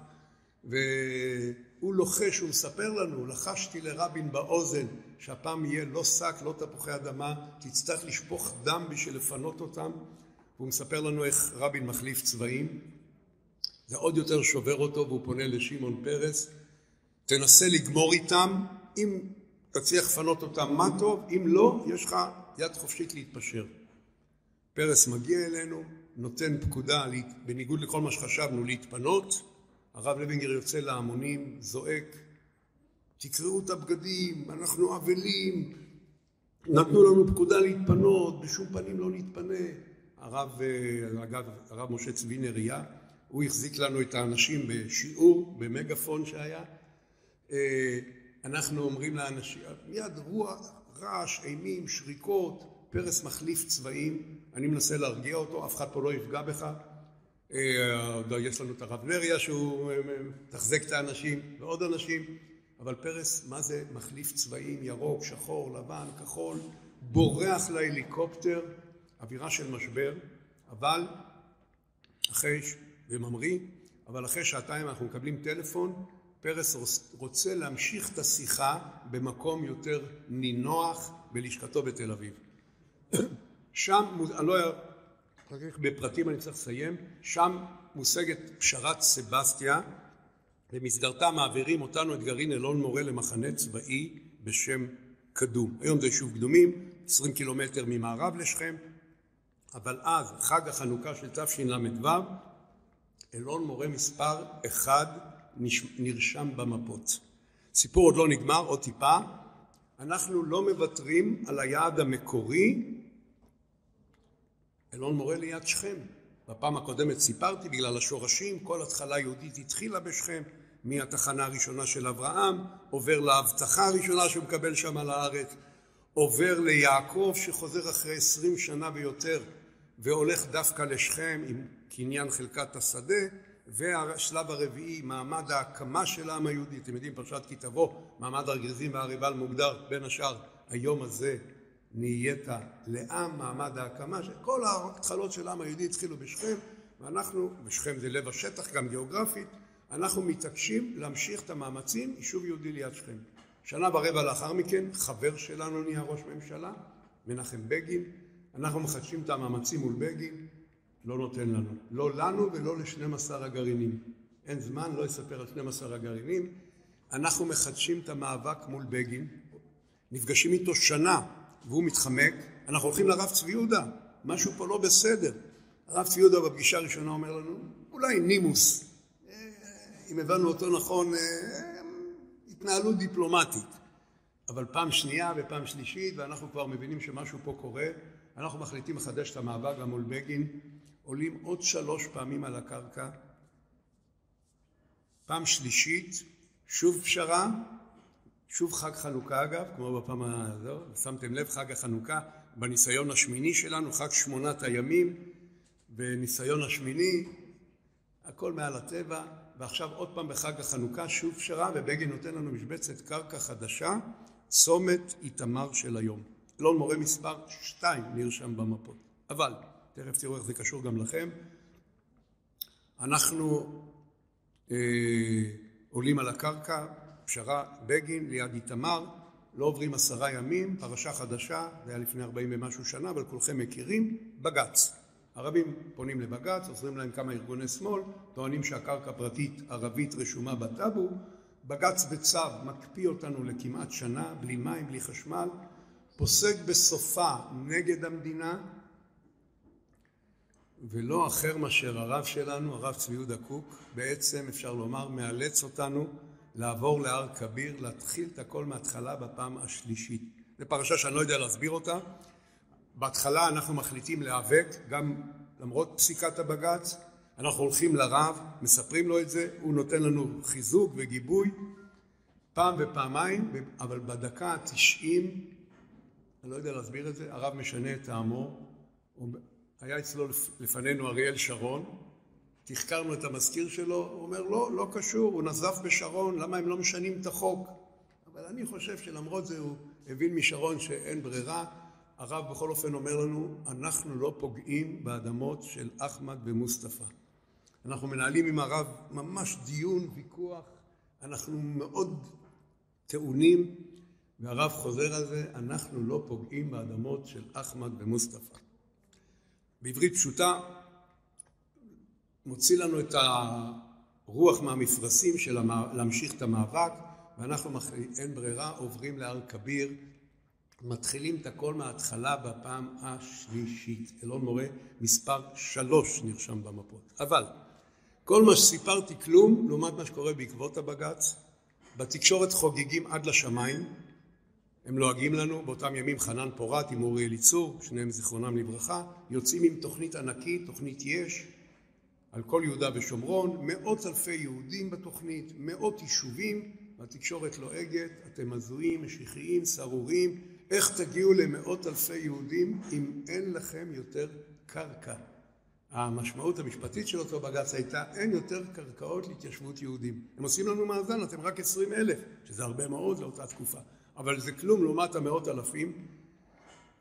והוא לוחש, הוא מספר לנו, לחשתי לרבין באוזן שהפעם יהיה לא שק, לא תפוחי אדמה, תצטרך לשפוך דם בשביל לפנות אותם, והוא מספר לנו איך רבין מחליף צבעים, זה עוד יותר שובר אותו והוא פונה לשמעון פרס, תנסה לגמור איתם, אם תצליח לפנות אותם מה טוב, אם לא, יש לך יד חופשית להתפשר. פרס מגיע אלינו, נותן פקודה, בניגוד לכל מה שחשבנו, להתפנות, הרב לוינגר יוצא להמונים, זועק, תקראו את הבגדים, אנחנו אבלים, נתנו לנו פקודה להתפנות, בשום פנים לא נתפנה. הרב, אגב, הרב משה צבי נריה, הוא החזיק לנו את האנשים בשיעור, במגפון שהיה. אה, אנחנו אומרים לאנשים, מיד רוח, רעש, אימים, שריקות, פרס מחליף צבעים, אני מנסה להרגיע אותו, אף אחד פה לא יפגע בך. אה, יש לנו את הרב נריה שהוא אה, מתחזק את האנשים ועוד אנשים, אבל פרס, מה זה מחליף צבעים, ירוק, שחור, לבן, כחול, בורח להליקופטר, אווירה של משבר, אבל אחרי, וממריא, אבל אחרי שעתיים אנחנו מקבלים טלפון, פרס רוצה להמשיך את השיחה במקום יותר נינוח בלשכתו בתל אביב. שם, אני לא בפרטים אני צריך לסיים, שם מושגת פשרת סבסטיה, במסגרתה מעבירים אותנו את גרעין אלון מורה למחנה צבאי בשם קדום. היום זה יישוב קדומים, 20 קילומטר ממערב לשכם, אבל אז, חג החנוכה של תשל"ו, אלון מורה מספר אחד נרשם במפות. סיפור עוד לא נגמר, עוד טיפה. אנחנו לא מוותרים על היעד המקורי אלון מורה ליד שכם. בפעם הקודמת סיפרתי, בגלל השורשים, כל התחלה יהודית התחילה בשכם, מהתחנה הראשונה של אברהם, עובר להבטחה הראשונה שהוא מקבל שם על הארץ, עובר ליעקב שחוזר אחרי עשרים שנה ויותר והולך דווקא לשכם עם קניין חלקת השדה, והשלב הרביעי, מעמד ההקמה של העם היהודי, אתם יודעים, פרשת כי תבוא, מעמד הגריזים והריבל מוגדר. בין השאר היום הזה נהיית לעם מעמד ההקמה, שכל ההתחלות של העם היהודי התחילו בשכם, ואנחנו, בשכם זה לב השטח גם גיאוגרפית, אנחנו מתעקשים להמשיך את המאמצים, יישוב יהודי ליד שכם. שנה ורבע לאחר מכן, חבר שלנו נהיה ראש ממשלה, מנחם בגין, אנחנו מחדשים את המאמצים מול בגין, לא נותן לנו. לא לנו ולא ל-12 הגרעינים. אין זמן, לא אספר על 12 הגרעינים. אנחנו מחדשים את המאבק מול בגין, נפגשים איתו שנה והוא מתחמק, אנחנו הולכים לרב צבי יהודה, משהו פה לא בסדר. הרב צבי יהודה בפגישה הראשונה אומר לנו, אולי נימוס, אה, אם הבנו אותו נכון, אה, התנהלות דיפלומטית. אבל פעם שנייה ופעם שלישית, ואנחנו כבר מבינים שמשהו פה קורה, אנחנו מחליטים לחדש את המאבק גם מול בגין, עולים עוד שלוש פעמים על הקרקע, פעם שלישית, שוב פשרה, שוב חג חנוכה אגב, כמו בפעם הזו, שמתם לב, חג החנוכה, בניסיון השמיני שלנו, חג שמונת הימים, בניסיון השמיני, הכל מעל הטבע, ועכשיו עוד פעם בחג החנוכה, שוב פשרה, ובגין נותן לנו משבצת קרקע חדשה, צומת איתמר של היום. אלון מורה מספר 2 נרשם במפות. אבל, תכף תראו איך זה קשור גם לכם, אנחנו אה, עולים על הקרקע, פשרה בגין ליד איתמר, לא עוברים עשרה ימים, פרשה חדשה, זה היה לפני ארבעים ומשהו שנה, אבל כולכם מכירים, בג"ץ. ערבים פונים לבג"ץ, עוזרים להם כמה ארגוני שמאל, טוענים שהקרקע פרטית ערבית רשומה בטאבו, בג"ץ בצו מקפיא אותנו לכמעט שנה, בלי מים, בלי חשמל, פוסק בסופה נגד המדינה, ולא אחר מאשר הרב שלנו, הרב צבי יהודה קוק, בעצם אפשר לומר מאלץ אותנו לעבור להר כביר, להתחיל את הכל מההתחלה בפעם השלישית. זו פרשה שאני לא יודע להסביר אותה. בהתחלה אנחנו מחליטים להיאבק, גם למרות פסיקת הבג"ץ, אנחנו הולכים לרב, מספרים לו את זה, הוא נותן לנו חיזוק וגיבוי פעם ופעמיים, אבל בדקה התשעים, אני לא יודע להסביר את זה, הרב משנה את טעמו, היה אצלו לפנינו אריאל שרון, תחקרנו את המזכיר שלו, הוא אומר לא, לא קשור, הוא נזף בשרון, למה הם לא משנים את החוק? אבל אני חושב שלמרות זה הוא הבין משרון שאין ברירה, הרב בכל אופן אומר לנו, אנחנו לא פוגעים באדמות של אחמד ומוסטפא. אנחנו מנהלים עם הרב ממש דיון, ויכוח, אנחנו מאוד טעונים, והרב חוזר על זה, אנחנו לא פוגעים באדמות של אחמד ומוסטפא. בעברית פשוטה, מוציא לנו את הרוח מהמפרשים של המע... להמשיך את המאבק, ואנחנו, אין ברירה, עוברים להר כביר, מתחילים את הכל מההתחלה בפעם השלישית. אלון מורה מספר שלוש נרשם במפות. אבל כל מה שסיפרתי כלום לעומת מה שקורה בעקבות הבג"ץ. בתקשורת חוגגים עד לשמיים, הם לועגים לנו, באותם ימים חנן פורת עם אורי אליצור, שניהם זיכרונם לברכה, יוצאים עם תוכנית ענקית, תוכנית יש, על כל יהודה ושומרון, מאות אלפי יהודים בתוכנית, מאות יישובים, והתקשורת לועגת, אתם הזויים, משיחיים, סרורים, איך תגיעו למאות אלפי יהודים אם אין לכם יותר קרקע? המשמעות המשפטית של אותו בג"ץ הייתה אין יותר קרקעות להתיישבות יהודים. הם עושים לנו מאזן, אתם רק עשרים אלף, שזה הרבה מאוד לאותה תקופה. אבל זה כלום לעומת המאות אלפים.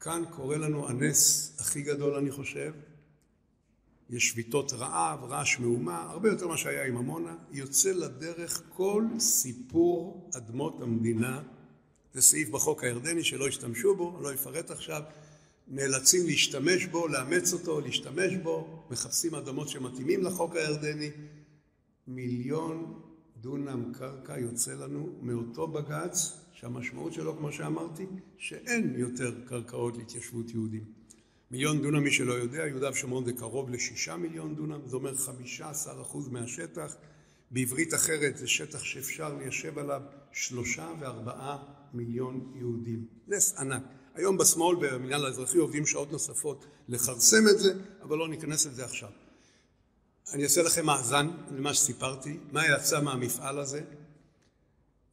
כאן קורה לנו הנס הכי גדול, אני חושב. יש שביתות רעב, רעש מהומה, הרבה יותר ממה שהיה עם עמונה. יוצא לדרך כל סיפור אדמות המדינה. זה סעיף בחוק הירדני שלא השתמשו בו, לא אפרט עכשיו. נאלצים להשתמש בו, לאמץ אותו, להשתמש בו, מחפשים אדמות שמתאימים לחוק הירדני. מיליון דונם קרקע יוצא לנו מאותו בג"ץ שהמשמעות שלו, כמו שאמרתי, שאין יותר קרקעות להתיישבות יהודים. מיליון דונם, מי שלא יודע, יהודה ושומרון זה קרוב לשישה מיליון דונם, זה אומר חמישה עשר אחוז מהשטח. בעברית אחרת זה שטח שאפשר ליישב עליו שלושה וארבעה מיליון יהודים. נס ענק. היום בשמאל במנהל האזרחי עובדים שעות נוספות לכרסם את זה, אבל לא ניכנס לזה עכשיו. אני אעשה לכם מאזן למה שסיפרתי, מה יצא מהמפעל הזה.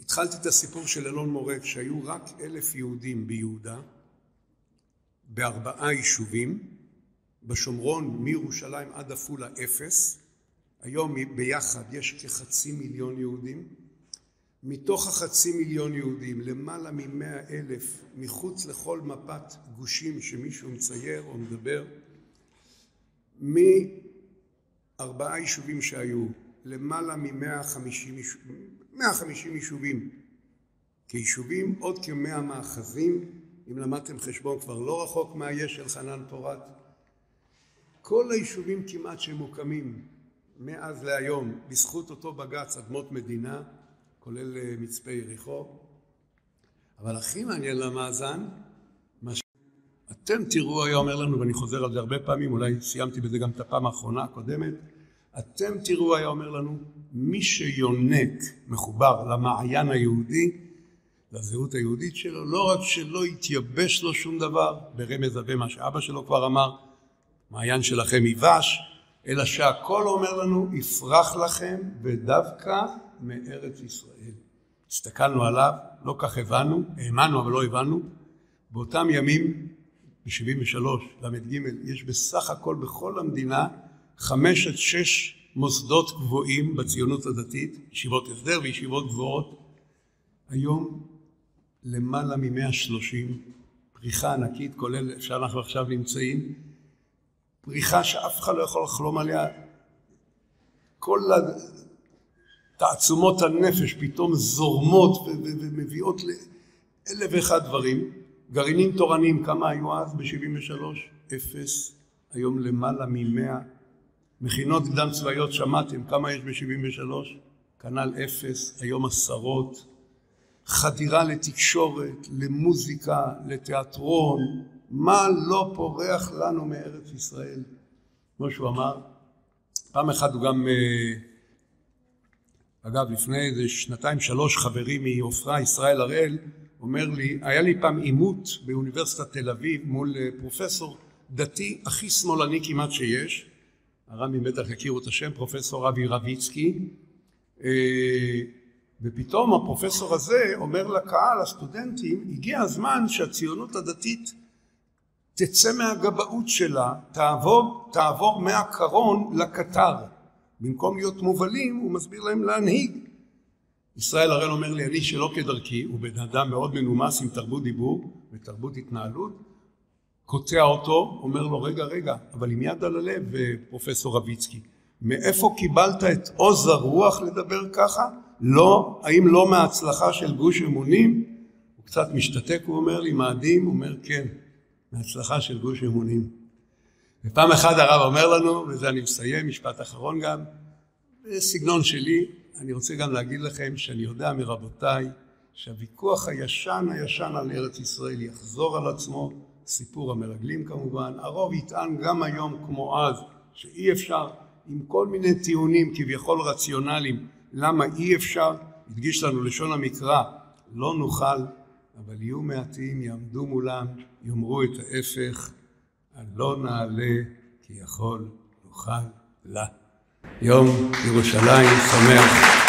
התחלתי את הסיפור של אלון מורה כשהיו רק אלף יהודים ביהודה, בארבעה יישובים, בשומרון מירושלים עד עפולה אפס, היום ביחד יש כחצי מיליון יהודים, מתוך החצי מיליון יהודים למעלה ממאה אלף מחוץ לכל מפת גושים שמישהו מצייר או מדבר, מארבעה יישובים שהיו למעלה ממאה חמישים 150 יישובים כיישובים, עוד כמאה מאחזים, אם למדתם חשבון כבר לא רחוק מהיש של חנן פורת. כל היישובים כמעט שמוקמים מאז להיום בזכות אותו בג"ץ אדמות מדינה, כולל אה, מצפה יריחו. אבל הכי מעניין למאזן, מה ש... אתם תראו, היה אומר לנו, ואני חוזר על זה הרבה פעמים, אולי סיימתי בזה גם את הפעם האחרונה הקודמת, אתם תראו, היה אומר לנו, מי שיונק מחובר למעיין היהודי, לזהות היהודית שלו, לא רק שלא יתייבש לו שום דבר, ברמז הווה מה שאבא שלו כבר אמר, מעיין שלכם יבש, אלא שהכל אומר לנו, יפרח לכם ודווקא מארץ ישראל. הסתכלנו עליו, לא כך הבנו, האמנו אבל לא הבנו. באותם ימים, ב-73, ל"ג, יש בסך הכל בכל המדינה חמש עד שש מוסדות גבוהים בציונות הדתית, ישיבות הסדר וישיבות גבוהות. היום למעלה מ-130, פריחה ענקית, כולל שאנחנו עכשיו נמצאים, פריחה שאף אחד לא יכול לחלום עליה. כל תעצומות הנפש פתאום זורמות ומביאות לאלף ואחד דברים. גרעינים תורניים, כמה היו אז ב-73? אפס, היום למעלה ממאה. מכינות קדם צבאיות, שמעתם כמה יש ב-73? כנ"ל אפס, היום עשרות. חדירה לתקשורת, למוזיקה, לתיאטרון, מה לא פורח לנו מארץ ישראל? כמו שהוא אמר, פעם אחת הוא גם, אה, אגב לפני איזה שנתיים שלוש חברי מעופרה, ישראל הראל, אומר לי, היה לי פעם עימות באוניברסיטת תל אביב מול אה, פרופסור דתי הכי שמאלני כמעט שיש, הר"מים בטח יכירו את השם, פרופסור אבי רביצקי, אה, ופתאום הפרופסור הזה אומר לקהל, הסטודנטים, הגיע הזמן שהציונות הדתית תצא מהגבאות שלה, תעבור, תעבור מהקרון לקטר. במקום להיות מובלים, הוא מסביר להם להנהיג. ישראל הראל אומר לי, אני שלא כדרכי, הוא בן אדם מאוד מנומס עם תרבות דיבור ותרבות התנהלות, קוטע אותו, אומר לו, רגע, רגע, אבל עם יד על הלב, פרופסור רביצקי, מאיפה קיבלת את עוז הרוח לדבר ככה? לא, האם לא מההצלחה של גוש אמונים? הוא קצת משתתק, הוא אומר לי, מאדים? הוא אומר, כן. מהצלחה של גוש אמונים. ופעם אחת הרב אומר לנו, וזה אני מסיים, משפט אחרון גם, בסגנון שלי, אני רוצה גם להגיד לכם שאני יודע מרבותיי שהוויכוח הישן הישן על ארץ ישראל יחזור על עצמו, סיפור המרגלים כמובן, הרוב יטען גם היום כמו אז שאי אפשר עם כל מיני טיעונים כביכול רציונליים למה אי אפשר, הדגיש לנו לשון המקרא, לא נוכל אבל יהיו מעטים יעמדו מולם, יאמרו את ההפך, הלא נעלה כי יכול נוכל לה. יום ירושלים שמח.